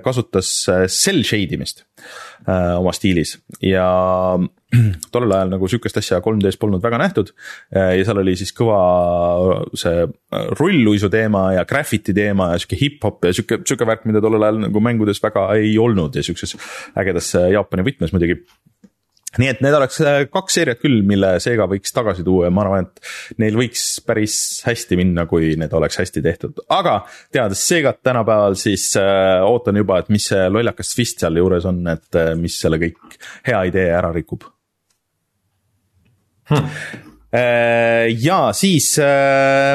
kasutas cell shade imist oma stiilis ja [clears throat] tollel ajal nagu sihukest asja 3D-s polnud väga nähtud. ja seal oli siis kõva see rulluisu teema ja graffiti teema ja sihuke hip-hop ja sihuke, sihuke värk, mida tollel ajal nagu mängudes väga ei olnud ja sihukeses ägedas Jaapani võtmes muidugi. Nii et need oleks äh, kaks seeriat küll, mille Sega võiks tagasi tuua ja ma arvan, et neil võiks päris hästi minna, kui need oleks hästi tehtud, aga teades Segat tänapäeval, siis äh, ootan juba, et mis see lollakas twist sealjuures on, et äh, mis selle kõik hea idee ära rikub hmm.. Äh, ja siis äh,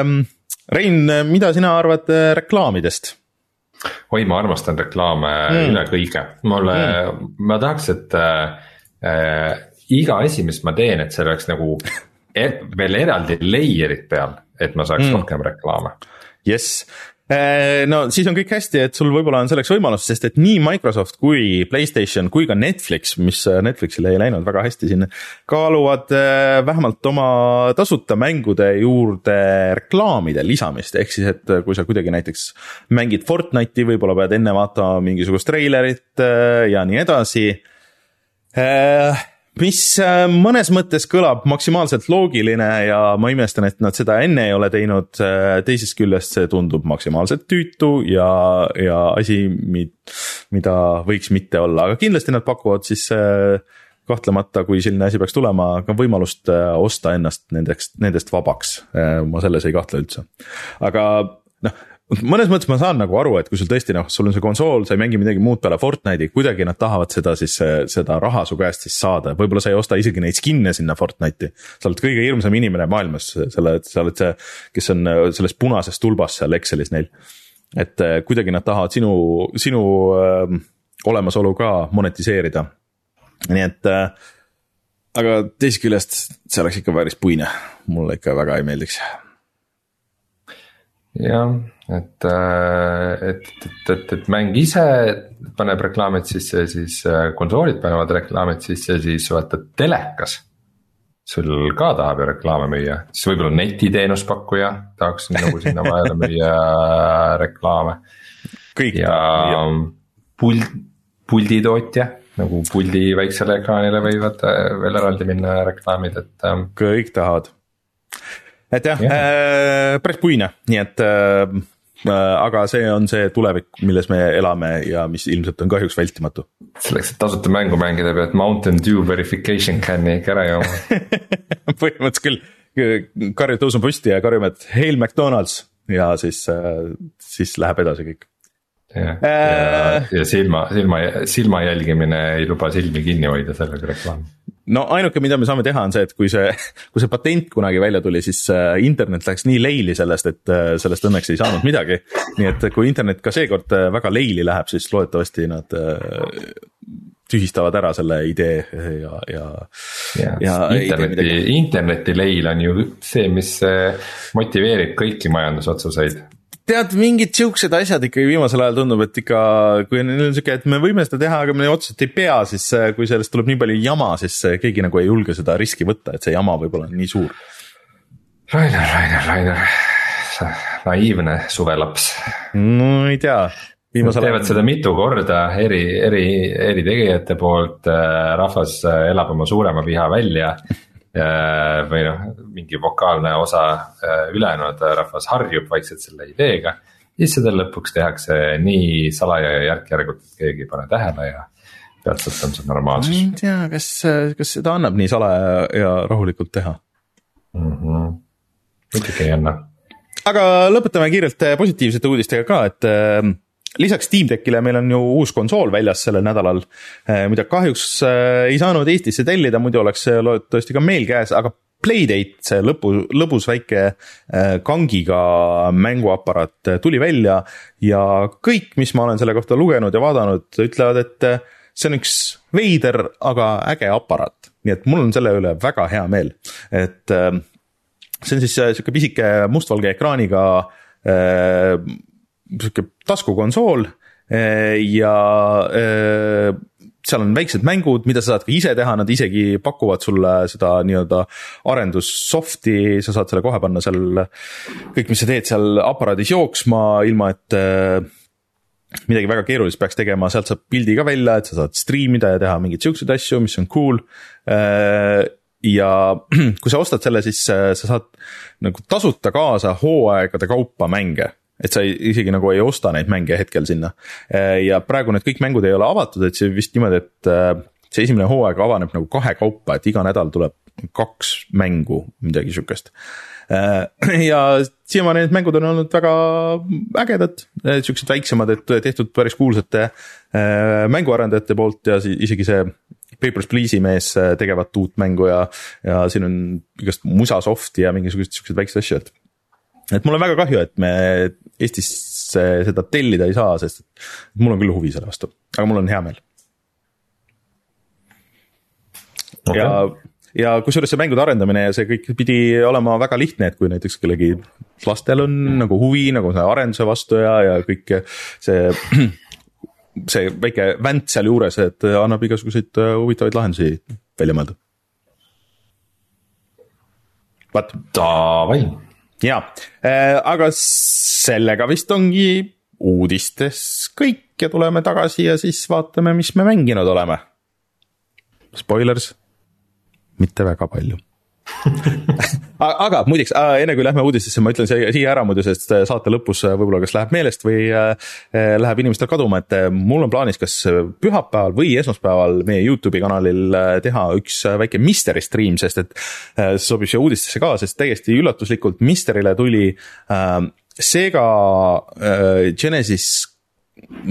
Rein, mida sina arvad äh, reklaamidest? oi, ma armastan reklaame mm. üle kõige, mulle mm., ma tahaks, et äh, iga asi, mis ma teen, et see oleks nagu er, veel eraldi layer'id peal, et ma saaks mm. rohkem reklaame. jess, no siis on kõik hästi, et sul võib-olla on selleks võimalus, sest et nii Microsoft kui Playstation kui ka Netflix, mis äh, Netflixile ei läinud väga hästi siin, kaaluvad äh, vähemalt oma tasuta mängude juurde reklaamide lisamist, ehk siis, et kui sa kuidagi näiteks mängid Fortnite'i, võib-olla pead enne vaatama mingisugust treilerit ja nii edasi. Äh, mis äh, mõnes mõttes kõlab maksimaalselt loogiline ja ma imestan, et nad seda enne ei ole teinud. Äh, teisest küljest see tundub maksimaalselt tüütu ja, ja asi, mida võiks mitte olla, aga kindlasti nad pakuvad siis kahtlemata, kui selline asi peaks tulema, ka võimalust osta ennast nendeks, nendest vabaks. ma selles ei kahtle üldse, aga noh mõnes mõttes ma saan nagu aru, et kui sul tõesti noh, sul on see konsool, sa ei mängi midagi muud peale Fortnite'i, kuidagi nad tahavad seda siis, seda raha su käest siis saada, võib-olla sa ei osta isegi neid skin'e sinna Fortnite'i. sa oled kõige hirmsam inimene maailmas, selle, sa oled see, kes on selles punases tulbas seal Excelis neil. et eh, kuidagi nad tahavad sinu, sinu äh, olemasolu ka monetiseerida. nii et äh, aga teisest küljest see oleks ikka päris puine, mulle ikka väga ei meeldiks jah, et, äh, et, et, et, et mäng ise paneb reklaamid sisse, siis äh, konsoolid panevad reklaamid sisse, siis vaata telekas. sul ka tahab ju reklaame müüa, siis võib-olla netiteenuspakkuja tahaks nagu sinna vahele müüa reklaame. ja, ja pult, pulditootja nagu puldi väiksele ekraanile võivad äh, veel eraldi minna reklaamid, et. kõik tahavad et jah yeah. äh,, päris puine, nii et äh, äh, aga see on see tulevik, milles me elame ja mis ilmselt on kahjuks vältimatu. selleks, et tasuta mängu mängida, pead Mountain Dew verification can'i ikka ära jooma [laughs] põhimõtteliselt küll, karjud tõusma püsti ja karjume, et hail McDonalds ja siis, äh, siis läheb edasi kõik jah, ja, äh. ja silma, silma, silma jälgimine ei luba silmi kinni hoida sellega reklaami. No ainuke, mida me saame teha, on see, et kui see, kui see patent kunagi välja tuli, siis äh, internet läks nii leili sellest, et äh, sellest õnneks ei saanud midagi. nii et kui internet ka seekord väga leili läheb, siis loodetavasti nad tühistavad ära selle idee ja, ja. ja, ja interneti, interneti leil on ju see, mis motiveerib kõiki majandusotsuseid tead, mingid siuksed asjad ikkagi viimasel ajal tundub, et ikka, kui neil on sihuke, et me võime seda teha, aga me otseselt ei pea, siis kui sellest tuleb nii palju jama, siis keegi nagu ei julge seda riski võtta, et see jama võib-olla on nii suur. Rainer, Rainer, Rainer, naiivne suvelaps. no ei tea. Nad teevad ajal... seda mitu korda eri, eri, eri tegijate poolt, rahvas elab oma suurema viha välja või noh, mingi vokaalne osa äh, ülejäänud rahvas harjub vaikselt selle ideega. siis seda lõpuks tehakse nii salaja ja järk-järgult, et keegi ei pane tähele ja peatselt on see normaalsus. ma ei tea, kas, kas seda annab nii salaja ja rahulikult teha mm? -hmm. muidugi ei anna. aga lõpetame kiirelt positiivsete uudistega ka, et äh, lisaks Steam Deckile meil on ju uus konsool väljas sellel nädalal, eh, mida kahjuks eh, ei saanud Eestisse tellida, muidu oleks see loodetavasti ka meil käes, aga Playdate, see lõpu, lõbus väike eh, kangiga mänguaparaat tuli välja ja kõik, mis ma olen selle kohta lugenud ja vaadanud, ütlevad, et see on üks veider, aga äge aparaat. nii et mul on selle üle väga hea meel, et see on siis sihuke pisike mustvalge ekraaniga sihuke taskukonsool ja seal on väiksed mängud, mida sa saad ka ise teha, nad isegi pakuvad sulle seda nii-öelda arendussoft'i, sa saad selle kohe panna seal, kõik, mis sa teed seal aparaadis jooksma, ilma et äh, midagi väga keerulist peaks tegema, sealt saab pildi ka välja, et sa saad striimida ja teha mingeid siukseid asju, mis on cool. Ja [clears throat] kui sa ostad selle, siis sa saad nagu tasuta kaasa hooaegade kaupa mänge et sa ei, isegi nagu ei osta neid mänge hetkel sinna. Äh, ja praegu need kõik mängud ei ole avatud, et see vist niimoodi, et äh, see esimene hooaeg avaneb nagu kahekaupa, et iga nädal tuleb kaks mängu, midagi sihukest. Äh, [clears throat] ja siiamaani need mängud on olnud väga ägedad, siuksed väiksemad, et tehtud päris kuulsate mänguarendajate poolt ja isegi see Papers, Please'i mees tegevat uut mängu ja, ja siin on igast musasoft'i ja mingisuguseid siukseid väikseid asju, et et mul on väga kahju, et me Eestis seda tellida ei saa, sest mul on küll huvi selle vastu, aga mul on hea meel. Okay.. ja, ja kusjuures see mängude arendamine ja see kõik pidi olema väga lihtne, et kui näiteks kellegi lastel on nagu huvi nagu selle arenduse vastu ja, ja kõik see [clears throat] see väike vänt sealjuures, et annab igasuguseid huvitavaid lahendusi välja mõelda. vot. Davai ja, äh, aga sellega vist ongi uudistes kõik ja tuleme tagasi ja siis vaatame, mis me mänginud oleme. Spoilers, mitte väga palju [laughs] aga muideks, enne kui lähme uudistesse, ma ütlen siia ära muidu, sest saate lõpus võib-olla kas läheb meelest või äh, läheb inimestel kaduma, et äh, mul on plaanis kas pühapäeval või esmaspäeval meie Youtube'i kanalil äh, teha üks väike mystery stream, sest et sobib siia uudistesse ka, sest täiesti üllatuslikult Mystery'le tuli äh, Sega äh, Genesis,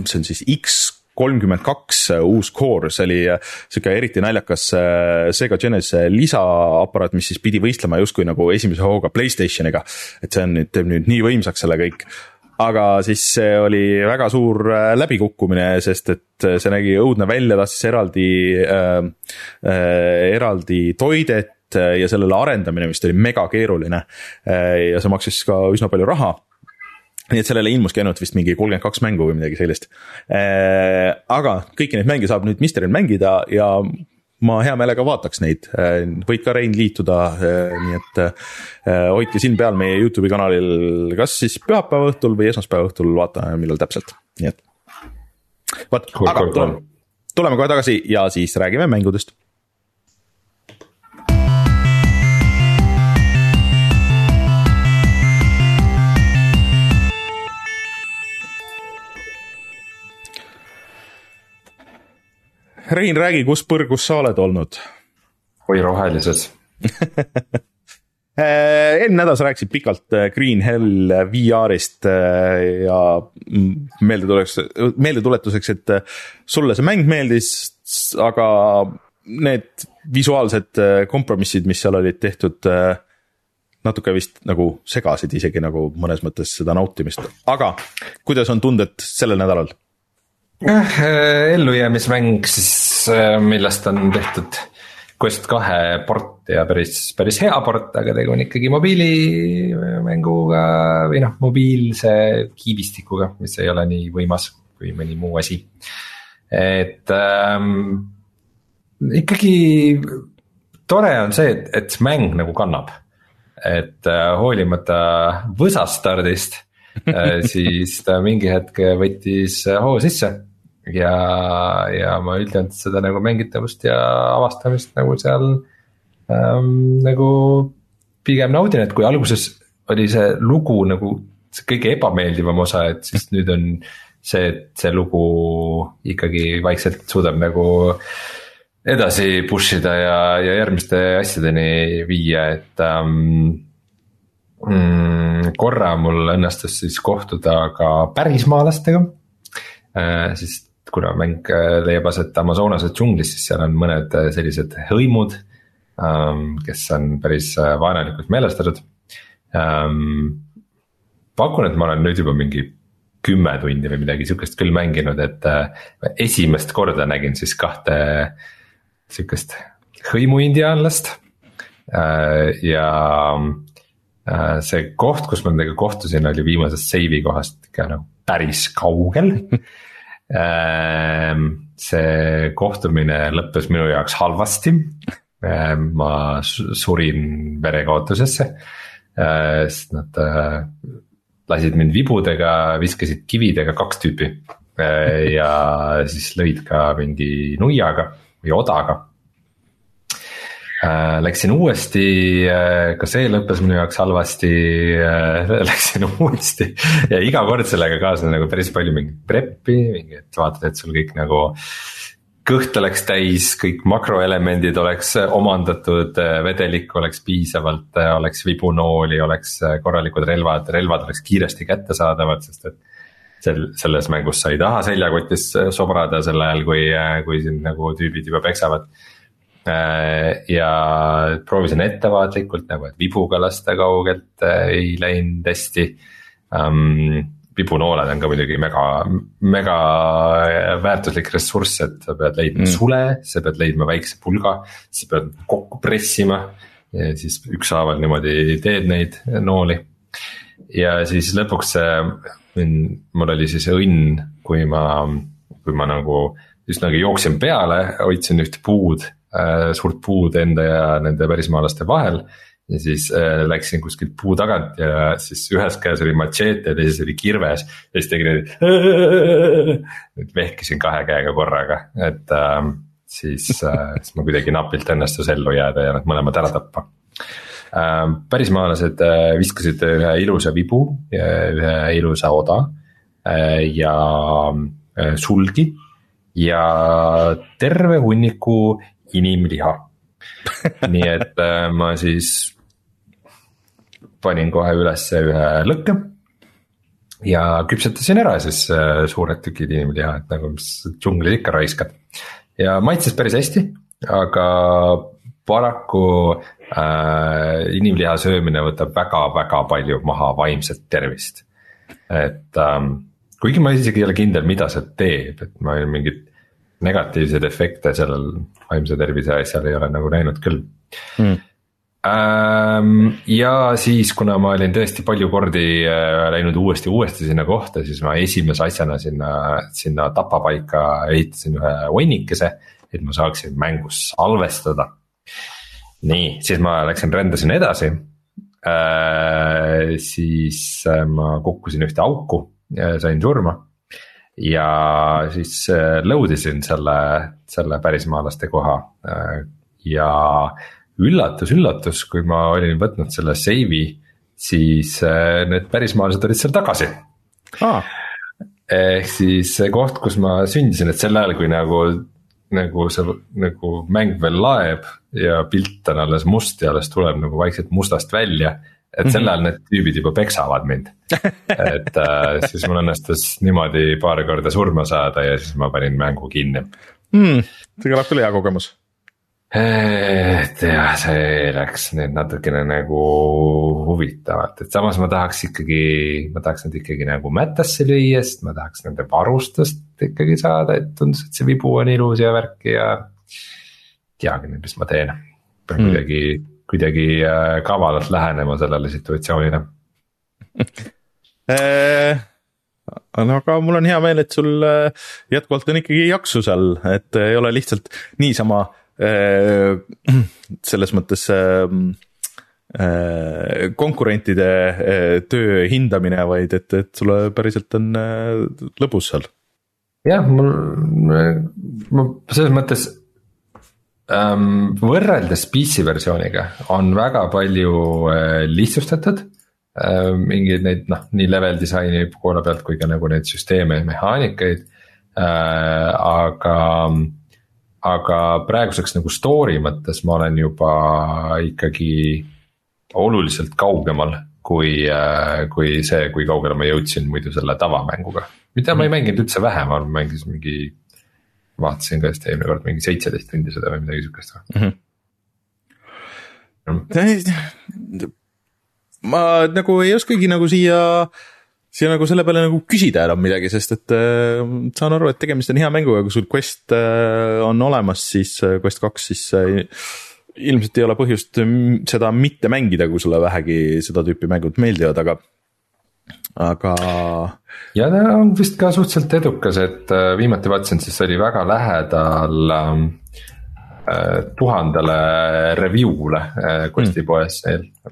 see on siis X kolmkümmend kaks äh, uus core, see oli äh, sihuke eriti naljakas äh, Sega Genesis lisaaparaat, mis siis pidi võistlema justkui nagu esimese hooga Playstationiga. et see on nüüd, teeb nüüd nii võimsaks selle kõik aga siis see oli väga suur läbikukkumine, sest et see nägi õudne välja, tahtis eraldi äh,, äh, eraldi toidet ja sellele arendamine vist oli mega keeruline. ja see maksis ka üsna palju raha nii et sellele ilmuski ainult vist mingi kolmkümmend kaks mängu või midagi sellist. Äh, aga kõiki neid mänge saab nüüd Mysteril mängida ja ma hea meelega vaataks neid, äh, võid ka Rein liituda, äh, nii et hoidke silm peal meie Youtube'i kanalil, kas siis pühapäeva õhtul või esmaspäeva õhtul, vaatame, millal täpselt, nii et. vot, aga tuleme, tuleme kohe tagasi ja siis räägime mängudest Rein, räägi, kus põrgus sa oled olnud? oi, rohelises [laughs] äh, eelmine nädal sa rääkisid pikalt äh, Green Hell VR-ist äh, ja meeldetuletuseks, meeldetuletuseks, et sulle see mäng meeldis, aga need visuaalsed kompromissid, mis seal olid tehtud, natuke vist nagu segasid isegi nagu mõnes mõttes seda nautimist, aga kuidas on tunded sellel nädalal? Äh, ellujäämismäng siis, millest on tehtud Quest kahe port ja päris, päris hea port, aga tegu on ikkagi mobiilimänguga või noh, mobiilse kiibistikuga, mis ei ole nii võimas kui mõni muu asi. et ähm, ikkagi tore on see, et, et mäng nagu kannab. et äh, hoolimata võsast stardist äh, [laughs] siis ta mingi hetk võttis hoo sisse ja, ja ma üldjoontes seda nagu mängitavust ja avastamist nagu seal ähm, nagu pigem naudin, et kui alguses oli see lugu nagu see kõige ebameeldivam osa, et siis nüüd on see, et see lugu ikkagi vaikselt suudab nagu edasi push ida ja, ja järgmiste asjadeni viia, et ähm, mm, korra mul õnnestus siis kohtuda ka pärismaalastega äh,. siis kuna mäng äh, leiab aset Amazonase džunglis, siis seal on mõned äh, sellised hõimud, ähm, kes on päris äh, vaenulikult meelestatud. Ähm, pakun, et ma olen nüüd juba mingi kümme tundi või midagi sihukest küll mänginud, et esimest korda nägin siis kahte sihukest hõimuindiaanlast ja see koht, kus ma nendega kohtusin, oli viimasest seivi kohast ikka nagu päris kaugel see kohtumine lõppes minu jaoks halvasti. Ehm, ma surin verekaotusesse, ehm, sest nad äh, lasid mind vibudega, viskasid kividega kaks tüüpi. ja siis lõid ka mingi nuiaga või odaga läksin uuesti, äh, ka see lõppes minu jaoks halvasti, äh, [laughs] läksin uuesti ja iga kord sellega kaasnes nagu päris palju mingit prep'i, mingi, et vaatad, et sul kõik nagu. kõht oleks täis, kõik makroelemendid oleks omandatud, vedelikku oleks piisavalt, oleks vibunooli, oleks korralikud relvad, relvad oleks kiiresti kättesaadavad, sest et sel, selles mängus sa ei taha seljakotis sobrada sel ajal, kui, kui sind nagu tüübid juba peksavad Äh, ja proovisin ettevaatlikult nagu, et vibuga lasta kaugelt äh, ei läinud hästi um,. vibunooled on ka muidugi mega, mega väärtuslik ressurss, et sa pead leidma mm. sule, sa pead leidma väikse pulga, sa pead kokku pressima. ja siis ükshaaval niimoodi teed neid nooli. ja siis lõpuks see, mul oli siis õnn, kui ma, kui ma nagu üsnagi jooksin peale, hoidsin ühte puud äh, suurt puud enda ja nende pärismaalaste vahel. ja siis äh, läksin kuskilt puu tagant ja siis ühes käes oli matšeet ja teises oli kirves ja siis tegin niimoodi. et vehkisin kahe käega korraga, et äh, siis äh,, siis mul kuidagi napilt õnnestus ellu jääda ja nad mõlemad ära tappa äh,. pärismaalased äh, viskasid ühe ilusa vibu ühe ilusa oda äh, ja äh, sulgi ja terve hunniku inimliha [laughs] nii et äh, ma siis panin kohe ülesse ühe lõkke. ja küpsetasin ära siis äh, suured tükid inimliha, et nagu mis džunglis ikka raiskad. ja maitses päris hästi, aga paraku äh, inimliha söömine võtab väga-väga palju maha vaimset tervist. et ähm, kuigi ma isegi ei ole kindel, mida see teeb, et ma mingit negatiivseid efekte sellel vaimse tervise asjal ei ole nagu näinud küll mm.. ja siis, kuna ma olin tõesti palju kordi äh, läinud uuesti, uuesti sinna kohta, siis ma esimese asjana sinna, sinna tapapaika ehitasin ühe hunnikese, et ma saaksin mängus salvestada. nii, siis ma läksin, rändasin edasi äh,. siis äh, ma kukkusin ühte auku, sain surma ja siis äh, load isin selle, selle pärismaalaste koha äh, ja üllatus, üllatus, kui ma olin võtnud selle save'i, siis äh, need pärismaalased olid seal tagasi. Ah.. ehk siis see koht, kus ma sündisin, et sel ajal, kui nagu, nagu see nagu mäng veel laeb ja pilt on alles must ja alles tuleb nagu vaikselt mustast välja et sel ajal need tüübid juba peksavad mind. et äh, siis mul õnnestus niimoodi paar korda surma saada ja siis ma panin mängu kinni mm,. see kõlab küll hea kogemus. et jah, see läks nüüd natukene nagu huvitavalt, et samas ma tahaks ikkagi, ma tahaks nad ikkagi nagu mättasse lüüa, sest ma tahaks nende varustust ikkagi saada, et tundus, et see vibu on ilus ja värk ja. teagi nüüd, mis ma teen, pean mm. kuidagi kuidagi äh, kavalalt lähenema sellele situatsioonile äh, no aga mul on hea meel, et sul äh, jätkuvalt on ikkagi jaksu seal, et ei ole lihtsalt niisama selles mõttes konkurentide töö hindamine, vaid et, et sulle päriselt on lõbus seal. jah, mul, ma selles mõttes. Võrreldes PC versiooniga on väga palju äh, lihtsustatud äh,. mingeid neid noh, nii level disaini poole pealt kui ka nagu neid süsteeme ja mehaanikaid äh,, aga aga praeguseks nagu story mõttes ma olen juba ikkagi oluliselt kaugemal kui, äh, kui see, kui kaugele ma jõudsin muidu selle tavamänguga. mida ma ei mänginud üldse vähe, ma mängisin mingi vaatasin ka vist eelmine kord mingi seitseteist tundi seda või midagi sihukest mm. -hmm. ma nagu ei oskagi nagu siia, siia nagu selle peale nagu küsida enam midagi, sest et äh, saan aru, et tegemist on hea mänguga, kui sul Quest äh, on olemas, siis äh, Quest kaks, siis äh, ilmselt ei ole põhjust seda mitte mängida, kui sulle vähegi seda tüüpi mängud meeldivad, aga, aga. ja ta on vist ka suhteliselt edukas, et äh, viimati vaatasin, siis oli väga lähedal ähm, äh, tuhandele review'le äh, Questi mm. poes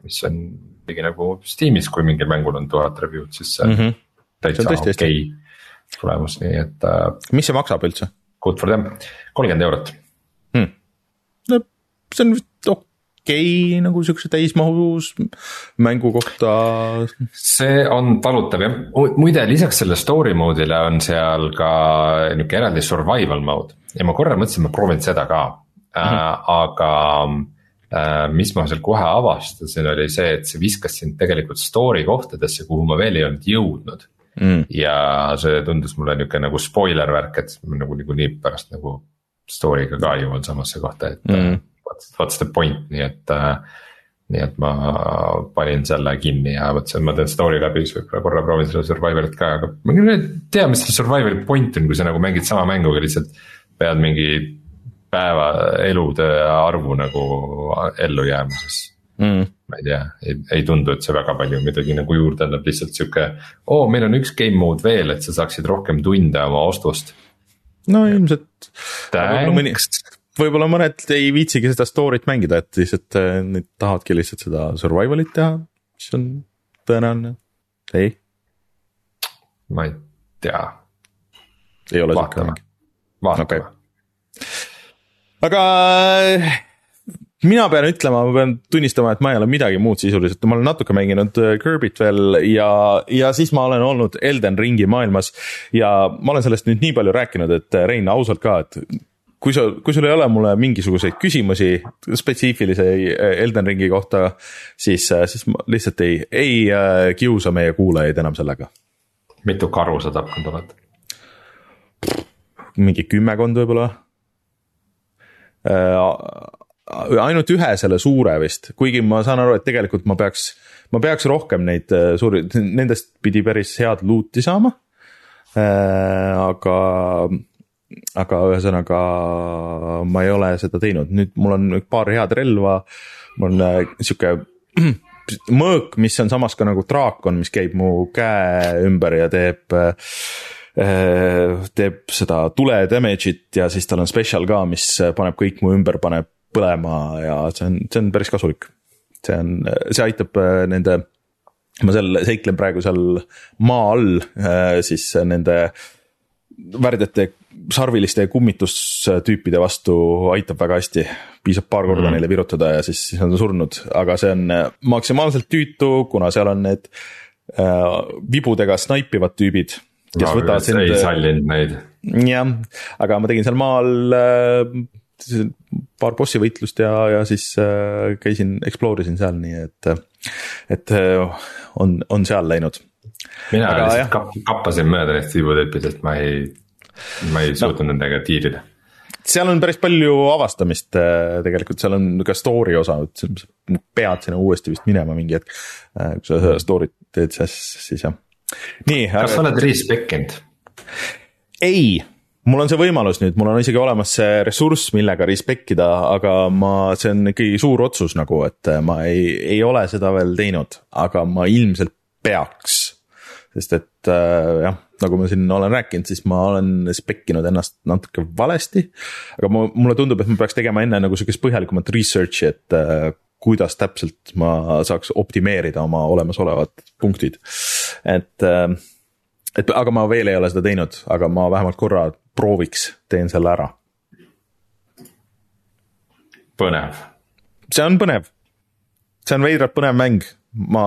mis on ligi nagu Steamis, kui mingil mängul on tuhat review'd, siis mm -hmm. täitsa okei okay tulemus, nii et äh,. mis see maksab üldse? Good for them, kolmkümmend eurot hmm.. no see on vist okei nagu siukse täismahus mängu kohta. see on talutav jah, muide lisaks selle story mode'ile on seal ka nihuke eraldi survival mode ja ma korra mõtlesin, ma proovin seda ka mm, -hmm. äh, aga äh, mis ma seal kohe avastasin, oli see, et see viskas sind tegelikult story kohtadesse, kuhu ma veel ei olnud jõudnud mm.. ja see tundus mulle nihuke nagu spoiler värk, et nagu niikuinii pärast nagu story'ga ka jõuan samasse kohta, et mm. What's, what's the point, nii et äh, nii et ma panin selle kinni ja mõtlesin, et ma teen story läbi, siis võib-olla korra proovin seda survivor'it ka, aga ma küll ei tea, mis selle survivor'i point on, kui sa nagu mängid sama mängu, aga lihtsalt pead mingi päeva elude arvu nagu ellu jääma, siis mm. ma ei tea, ei, tundu, et see väga palju midagi nagu juurde annab, lihtsalt sihuke. oo, meil on üks game mode veel, et sa saaksid rohkem tunde oma ostust. no ilmselt. Võib-olla mõned ei viitsigi seda story't mängida, et lihtsalt äh, nad tahavadki lihtsalt seda survival'it teha, mis on tõenäoline, ei. ma ei tea. ei ole sihuke mäng. vaatame okay.. aga mina pean ütlema, ma pean tunnistama, et ma ei ole midagi muud sisuliselt, ma olen natuke mänginud äh, Kirby't veel ja, ja siis ma olen olnud Elden Ringi maailmas. ja ma olen sellest nüüd nii palju rääkinud, et äh, Rein, ausalt ka, et kui sa, kui sul ei ole mulle mingisuguseid küsimusi spetsiifilise äh, Elden Ringi kohta, siis, siis ma lihtsalt ei, ei kiusa meie kuulajaid enam sellega. mitu karu sa tapnud oled? mingi kümmekond võib-olla ainult ühe selle suure vist, kuigi ma saan aru, et tegelikult ma peaks, ma peaks rohkem neid äh, suuri, nendest pidi päris head loot'i saama. Äh, aga, aga ühesõnaga ma ei ole seda teinud, nüüd mul on paar head relva. mul on äh, sihuke [clears throat] mõõk, mis on samas ka nagu draakon, mis käib mu käe ümber ja teeb teeb seda tule damage'it ja siis tal on special ka, mis paneb kõik mu ümber, paneb põlema ja see on, see on päris kasulik. see on, see aitab äh, nende, ma seal seiklen praegu seal maa all, äh, siis nende värdjate sarviliste kummitustüüpide vastu aitab väga hästi. piisab paar korda mm. neile virutada ja siis, siis nad on surnud, aga see on äh, maksimaalselt tüütu, kuna seal on need äh, vibudega snaipivad tüübid. kes no, võtavad sind. ei sallinud neid. jah, aga ma tegin seal maal äh, paar bossi võitlust ja, ja siis äh, käisin, explore isin seal, nii et, et äh, on, on seal läinud. mina Aga, lihtsalt kap, kappasin mööda neist tibutüüpidest, ma ei, ma ei suutnud no. nendega tiirida seal on päris palju avastamist äh, tegelikult, seal on ka story osa, pead sinna uuesti vist minema mingi hetk. kui sa seda story't teed, siis, siis jah. nii. kas sa oled respec inud? ei mul on see võimalus nüüd, mul on isegi olemas see ressurss, millega respect ida, aga ma, see on ikkagi suur otsus nagu, et ma ei, ei ole seda veel teinud, aga ma ilmselt peaks. sest et äh, jah, nagu ma siin olen rääkinud, siis ma olen spec inud ennast natuke valesti. aga ma, mulle tundub, et ma peaks tegema enne nagu sihukest põhjalikumat research'i, et äh, kuidas täpselt ma saaks optimeerida oma olemasolevad punktid, et äh, et aga ma veel ei ole seda teinud, aga ma vähemalt korra prooviks, teen selle ära. põnev. see on põnev. see on veidralt põnev mäng, ma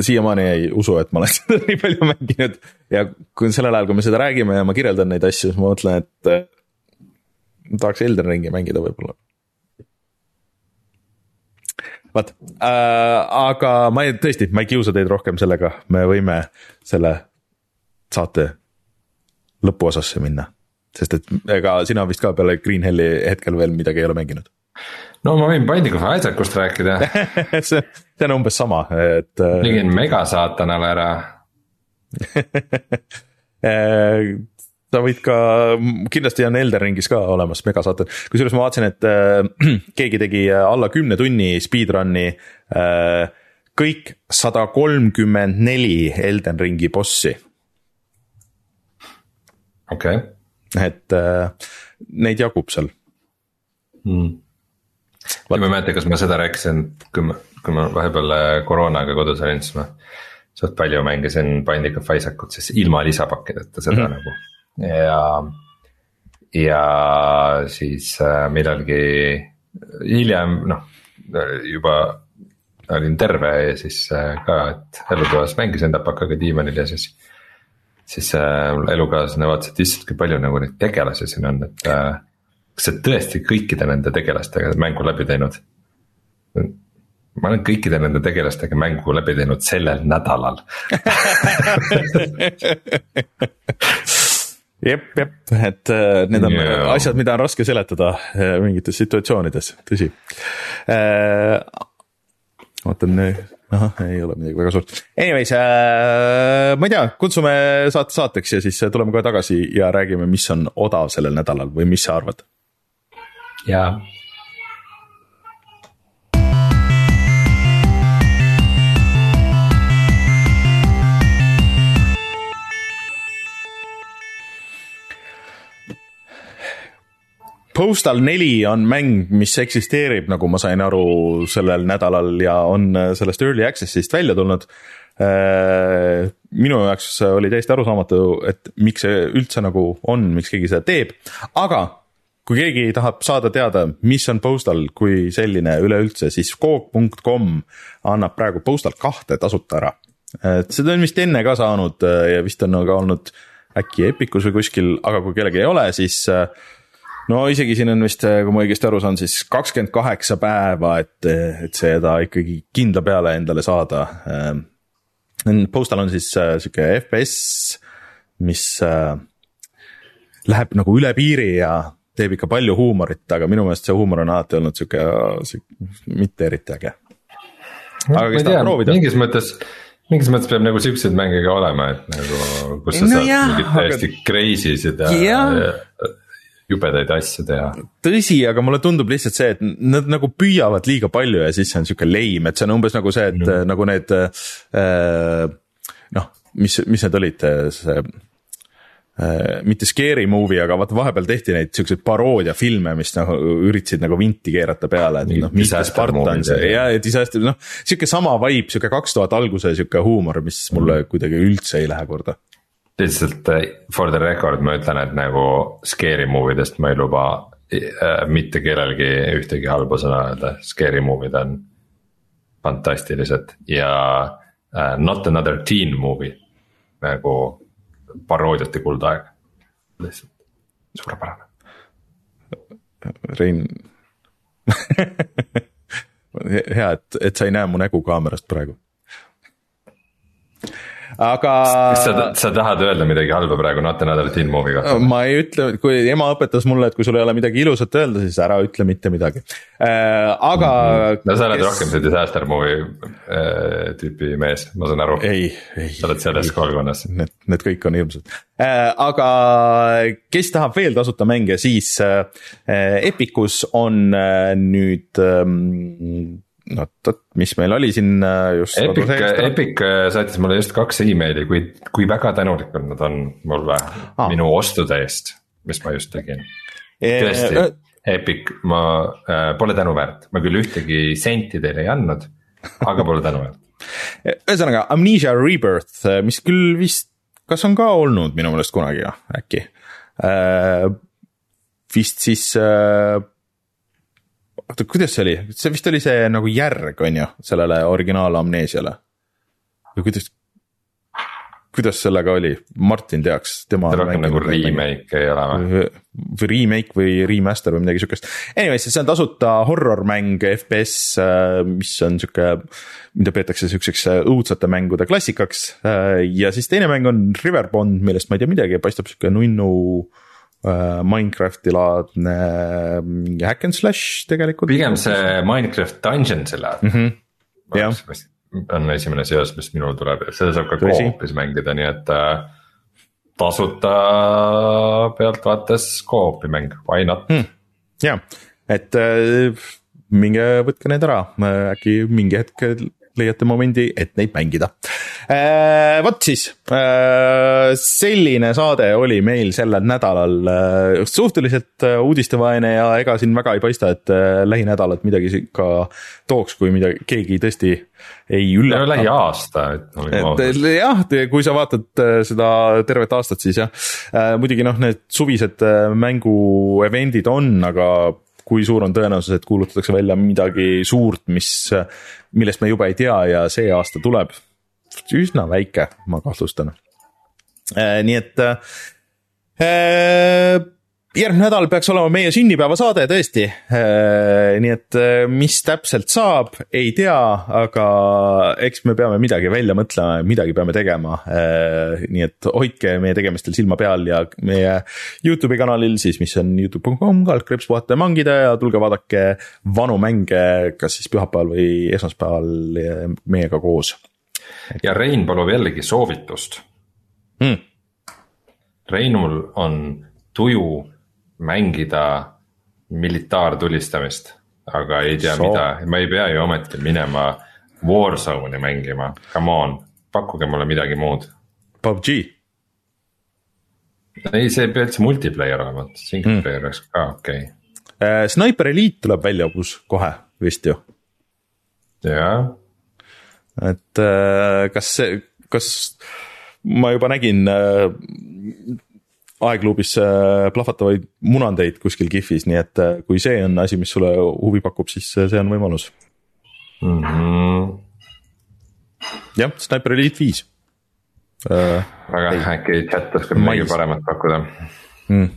siiamaani ei usu, et ma olen [laughs] seda nii palju mänginud ja kui sellel ajal, kui me seda räägime ja ma kirjeldan neid asju, siis ma mõtlen, et äh, ma tahaks Elden Ringi mängida võib-olla vot äh,, aga ma ei, tõesti, ma ei kiusa teid rohkem sellega, me võime selle saate lõpuosasse minna. sest et ega sina vist ka peale Green Helli hetkel veel midagi ei ole mänginud. No ma võin Binding of Isaacust rääkida. [laughs] See, see on umbes sama, et. Äh, tegin megasaatanale ära. [laughs] Äh, sa võid ka, kindlasti on Elden Ringis ka olemas megasaated, kusjuures ma vaatasin, et äh, [clears throat] keegi tegi alla kümne tunni speedrun'i äh, kõik sada kolmkümmend neli Elden Ringi bossi. okei. Okay.. et äh, neid jagub seal. Mm.. Ma ei mäleta, kas ma seda rääkisin, kui ma, kui ma vahepeal äh, koroonaga kodus olin, siis ma suht palju mängisin Binding of Isaacut siis ilma lisapakkideta seda mm -hmm. nagu ja, ja siis äh, millalgi hiljem noh, juba olin terve ja siis äh, ka, et elutoas mängisin tapakaga diivanil ja siis. siis äh, elukaaslane vaatas, et issand, kui palju nagu neid tegelasi siin on, et äh, kas sa tõesti kõikide nende tegelastega mängu läbi teinud? ma olen kõikide nende tegelastega mängu läbi teinud sellel nädalal [laughs] jep, jep, et äh, need on yeah. asjad, mida on raske seletada äh, mingites situatsioonides, tõsi äh,. vaatan, ahah, ei ole midagi väga suurt. Anyways äh,, ma ei tea, kutsume saate saateks ja siis tuleme kohe tagasi ja räägime, mis on odav sellel nädalal või mis sa arvad? Jaa Postal neli on mäng, mis eksisteerib, nagu ma sain aru sellel nädalal ja on äh, sellest early access'ist välja tulnud. Äh, minu jaoks oli täiesti arusaamatu, et miks see üldse nagu on, miks keegi seda teeb, aga kui keegi tahab saada teada, mis on Postal kui selline üleüldse, siis Coop.com annab praegu Postal kahte tasuta ära. et seda on vist enne ka saanud äh, ja vist on ka olnud äkki Epicus või kuskil, aga kui kellelgi ei ole, siis äh, no isegi siin on vist, kui ma õigesti aru saan, siis kakskümmend kaheksa päeva, et, et seda ikkagi kindla peale endale saada. Postal on siis sihuke FPS, mis äh, läheb nagu üle piiri ja teeb ikka palju huumorit, aga minu meelest see huumor on alati olnud sihuke, mitte eriti äge. aga kes tahab proovida. mingis mõttes mingis mõttes peab nagu siukseid mänge ka olema, et nagu, kus sa no saad mingit täiesti aga... crazy sid ja, ja jubedaid asju teha. tõsi, aga mulle tundub lihtsalt see, et nad nagu püüavad liiga palju ja siis see on sihuke lame, et see on umbes nagu see, et mm. nagu need äh, noh, mis, mis need olid, see mitte scary movie, aga vaata vahepeal tehti neid siukseid paroodiafilme, mis nagu üritasid nagu vinti keerata peale, et noh, mitte Spartans ja, ja disaster, noh. sihuke sama vibe, sihuke kaks tuhat alguse sihuke huumor, mis mulle kuidagi üldse ei lähe korda. lihtsalt äh, for the record ma ütlen, et nagu scary movie dest ma ei luba äh, mitte kellelgi ühtegi halba sõna öelda, scary movie'd on fantastilised ja äh, not another teen movie. Nagu paroodiate kuldaeg, lihtsalt. Suurepärane. Rein [laughs] hea, et, et sa ei näe mu nägu kaamerast praegu aga. sa, sa tahad öelda midagi halba praegu Not Another Teen Movie kohta? ma ei ütle, kui ema õpetas mulle, et kui sul ei ole midagi ilusat öelda, siis ära ütle mitte midagi äh,, aga mm. -hmm. no sa oled kes... rohkem see disaster movie äh, tüüpi mees, ma saan aru. ei, ei. sa oled selles kogukonnas. Need, need kõik on hirmsad äh,, aga kes tahab veel tasuta mänge, siis äh, Epicus on äh, nüüd ähm, no vot, mis meil oli siin äh, just. Epic, Epic äh, saatis mulle just kaks emaili, kui, kui väga tänulikud nad on mulle ah. minu ostude eest, mis ma just tegin. tõesti äh,, Epic, ma äh, pole tänuväärt, ma küll ühtegi senti teile ei andnud, aga pole tänuväärt [laughs] ühesõnaga Amnesia Rebirth, äh, mis küll vist, kas on ka olnud minu meelest kunagi äkki äh,. vist siis äh, oota, kuidas see oli, see vist oli see nagu järg, on ju, sellele originaal Amnesiale. või kuidas, kuidas sellega oli, Martin teaks, tema. rohkem nagu remake ei ole või? või remake või remaster või midagi siukest. Anyways, see on tasuta horror mäng, FPS, äh, mis on sihuke, mida peetakse siukseks äh, õudsate mängude klassikaks. Äh, ja siis teine mäng on Riverbond, millest ma ei tea midagi, paistab sihuke nunnu Äh, Minecrafti laadne mingi hack and slash tegelikult. pigem see Minecraft Dungeons'i laadne mm. -hmm. jah. on esimene seos, mis minul tuleb ja seda saab ka koopis mängida, nii et äh,. tasuta pealtvaates co-op'i mäng, why not hmm.? ja, et äh, minge võtke need ära, äkki mingi hetk leiate momendi, et neid mängida. Äh, vot siis, äh, selline saade oli meil sellel nädalal, äh, suhteliselt uudistevaene ja ega siin väga ei paista, et lähinädalad midagi ka tooks, kui midagi, keegi tõesti ei üllata. lähiaasta, et jah, kui sa vaatad seda tervet aastat, siis jah, muidugi noh, need suvised mängu event'id on, aga kui suur on tõenäosus, et kuulutatakse välja midagi suurt, mis, millest me juba ei tea ja see aasta tuleb? üsna väike, ma kahtlustan. Äh, nii et äh, järgmine nädal peaks olema meie sünnipäevasaade tõesti. Äh, nii et äh, mis täpselt saab, ei tea, aga eks me peame midagi välja mõtlema, midagi peame tegema. Äh, nii et hoidke meie tegemistel silma peal ja meie Youtube'i kanalil siis, mis on Youtube.com, kaldkriips puhata ja mangida ja tulge vaadake vanu mänge, kas siis pühapäeval või esmaspäeval meiega koos. ja Rein palub jällegi soovitust hmm.. Reinul on tuju mängida militaartulistamist, aga ei tea so. mida, ma ei pea ju ometi minema Warzone'i mängima, come on, pakkuge mulle midagi muud. PUBG. ei, see ei pea üldse multiplayer olema, single hmm. player oleks ka okei okay.. Äh, Sniper Elite tuleb välja uus kohe vist ju. jah. et äh, kas see, kas ma juba nägin äh, aegluubis äh, plahvatavaid munandeid kuskil kihvis, nii et äh, kui see on asi, mis sulle huvi pakub, siis äh, see on võimalus mm. -hmm. jah, Sniper Elite viis uh,. väga äkki chat oskab midagi paremat pakkuda mm..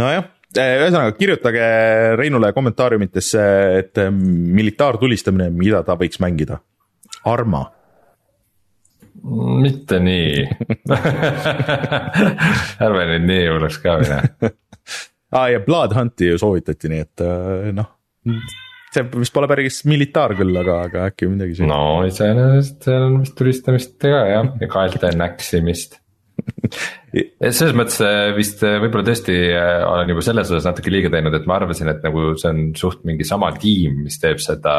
nojah, ühesõnaga kirjutage Reinule kommentaariumitesse, et militaartulistamine, mida ta võiks mängida. Arma mitte nii ärme nüüd nii hullaks ka mine aa [laughs] ah, ja Bloodhunti ju soovitati, nii et äh, noh, see vist pole päris militaar küll, aga, aga äkki midagi siin. no iseenesest seal on vist tulistamist ka jah, ja kaelte näksimist selles mõttes äh, vist äh, võib-olla tõesti olen juba selles osas natuke liiga teinud, et ma arvasin, et nagu see on suht mingi sama tiim, mis teeb seda,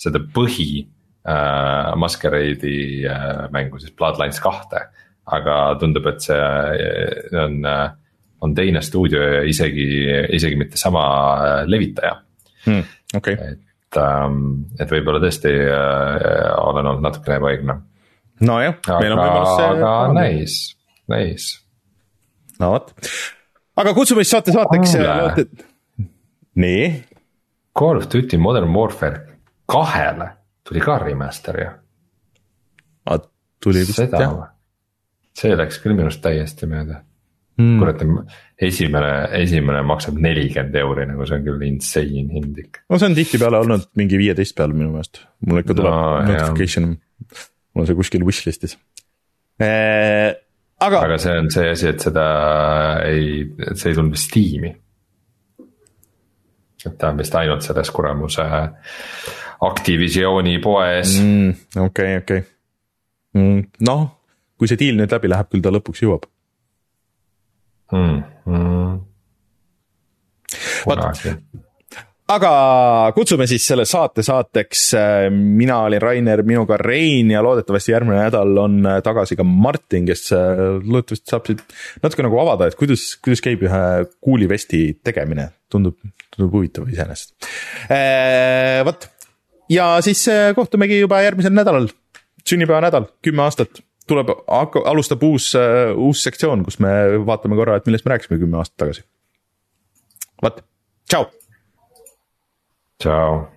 seda põhi äh, Masquerade'i äh, mängu, siis Bloodlines kahte. aga tundub, et see äh, on, äh, on teine stuudio ja isegi, isegi mitte sama äh, levitaja hmm,. Okay. et ähm,, et võib-olla tõesti äh, olen olnud natukene ebaõiglane. nojah, meil on võimalus see. aga nice, nice. no vot, aga kutsume siis saate saateks. nii. Call of Duty Modern Warfare kahele tuli ka remaster ju. tuli vist jah. see läks küll minu arust täiesti mööda mm.. kurat, esimene, esimene maksab nelikümmend euri, nagu see on küll insane hind ikka. no see on tihtipeale olnud mingi viieteist peal minu meelest, mul ikka tuleb no, notification, mul on see kuskil wishlist'is eee aga. aga see on see asi, et seda ei, see ei tulnud vist Steam'i. et ta on vist ainult selles kuramuse Activisioni poes mm,. okei, okei. Mm, noh, kui see deal nüüd läbi läheb, küll ta lõpuks jõuab mm,. Mm. vot, aga kutsume siis selle saate saateks. mina olin Rainer, minuga Rein ja loodetavasti järgmine nädal on tagasi ka Martin, kes loodetavasti saab siit natuke nagu avada, et kuidas, kuidas käib ühe kuulivesti tegemine. tundub, tundub huvitav iseenesest. vot ja siis äh, kohtumegi juba järgmisel nädalal, sünnipäevanädal, kümme aastat. tuleb, alustab uus, äh, uus sektsioon, kus me vaatame korra, et millest me rääkisime kümme aastat tagasi. vot, tšau. tšau.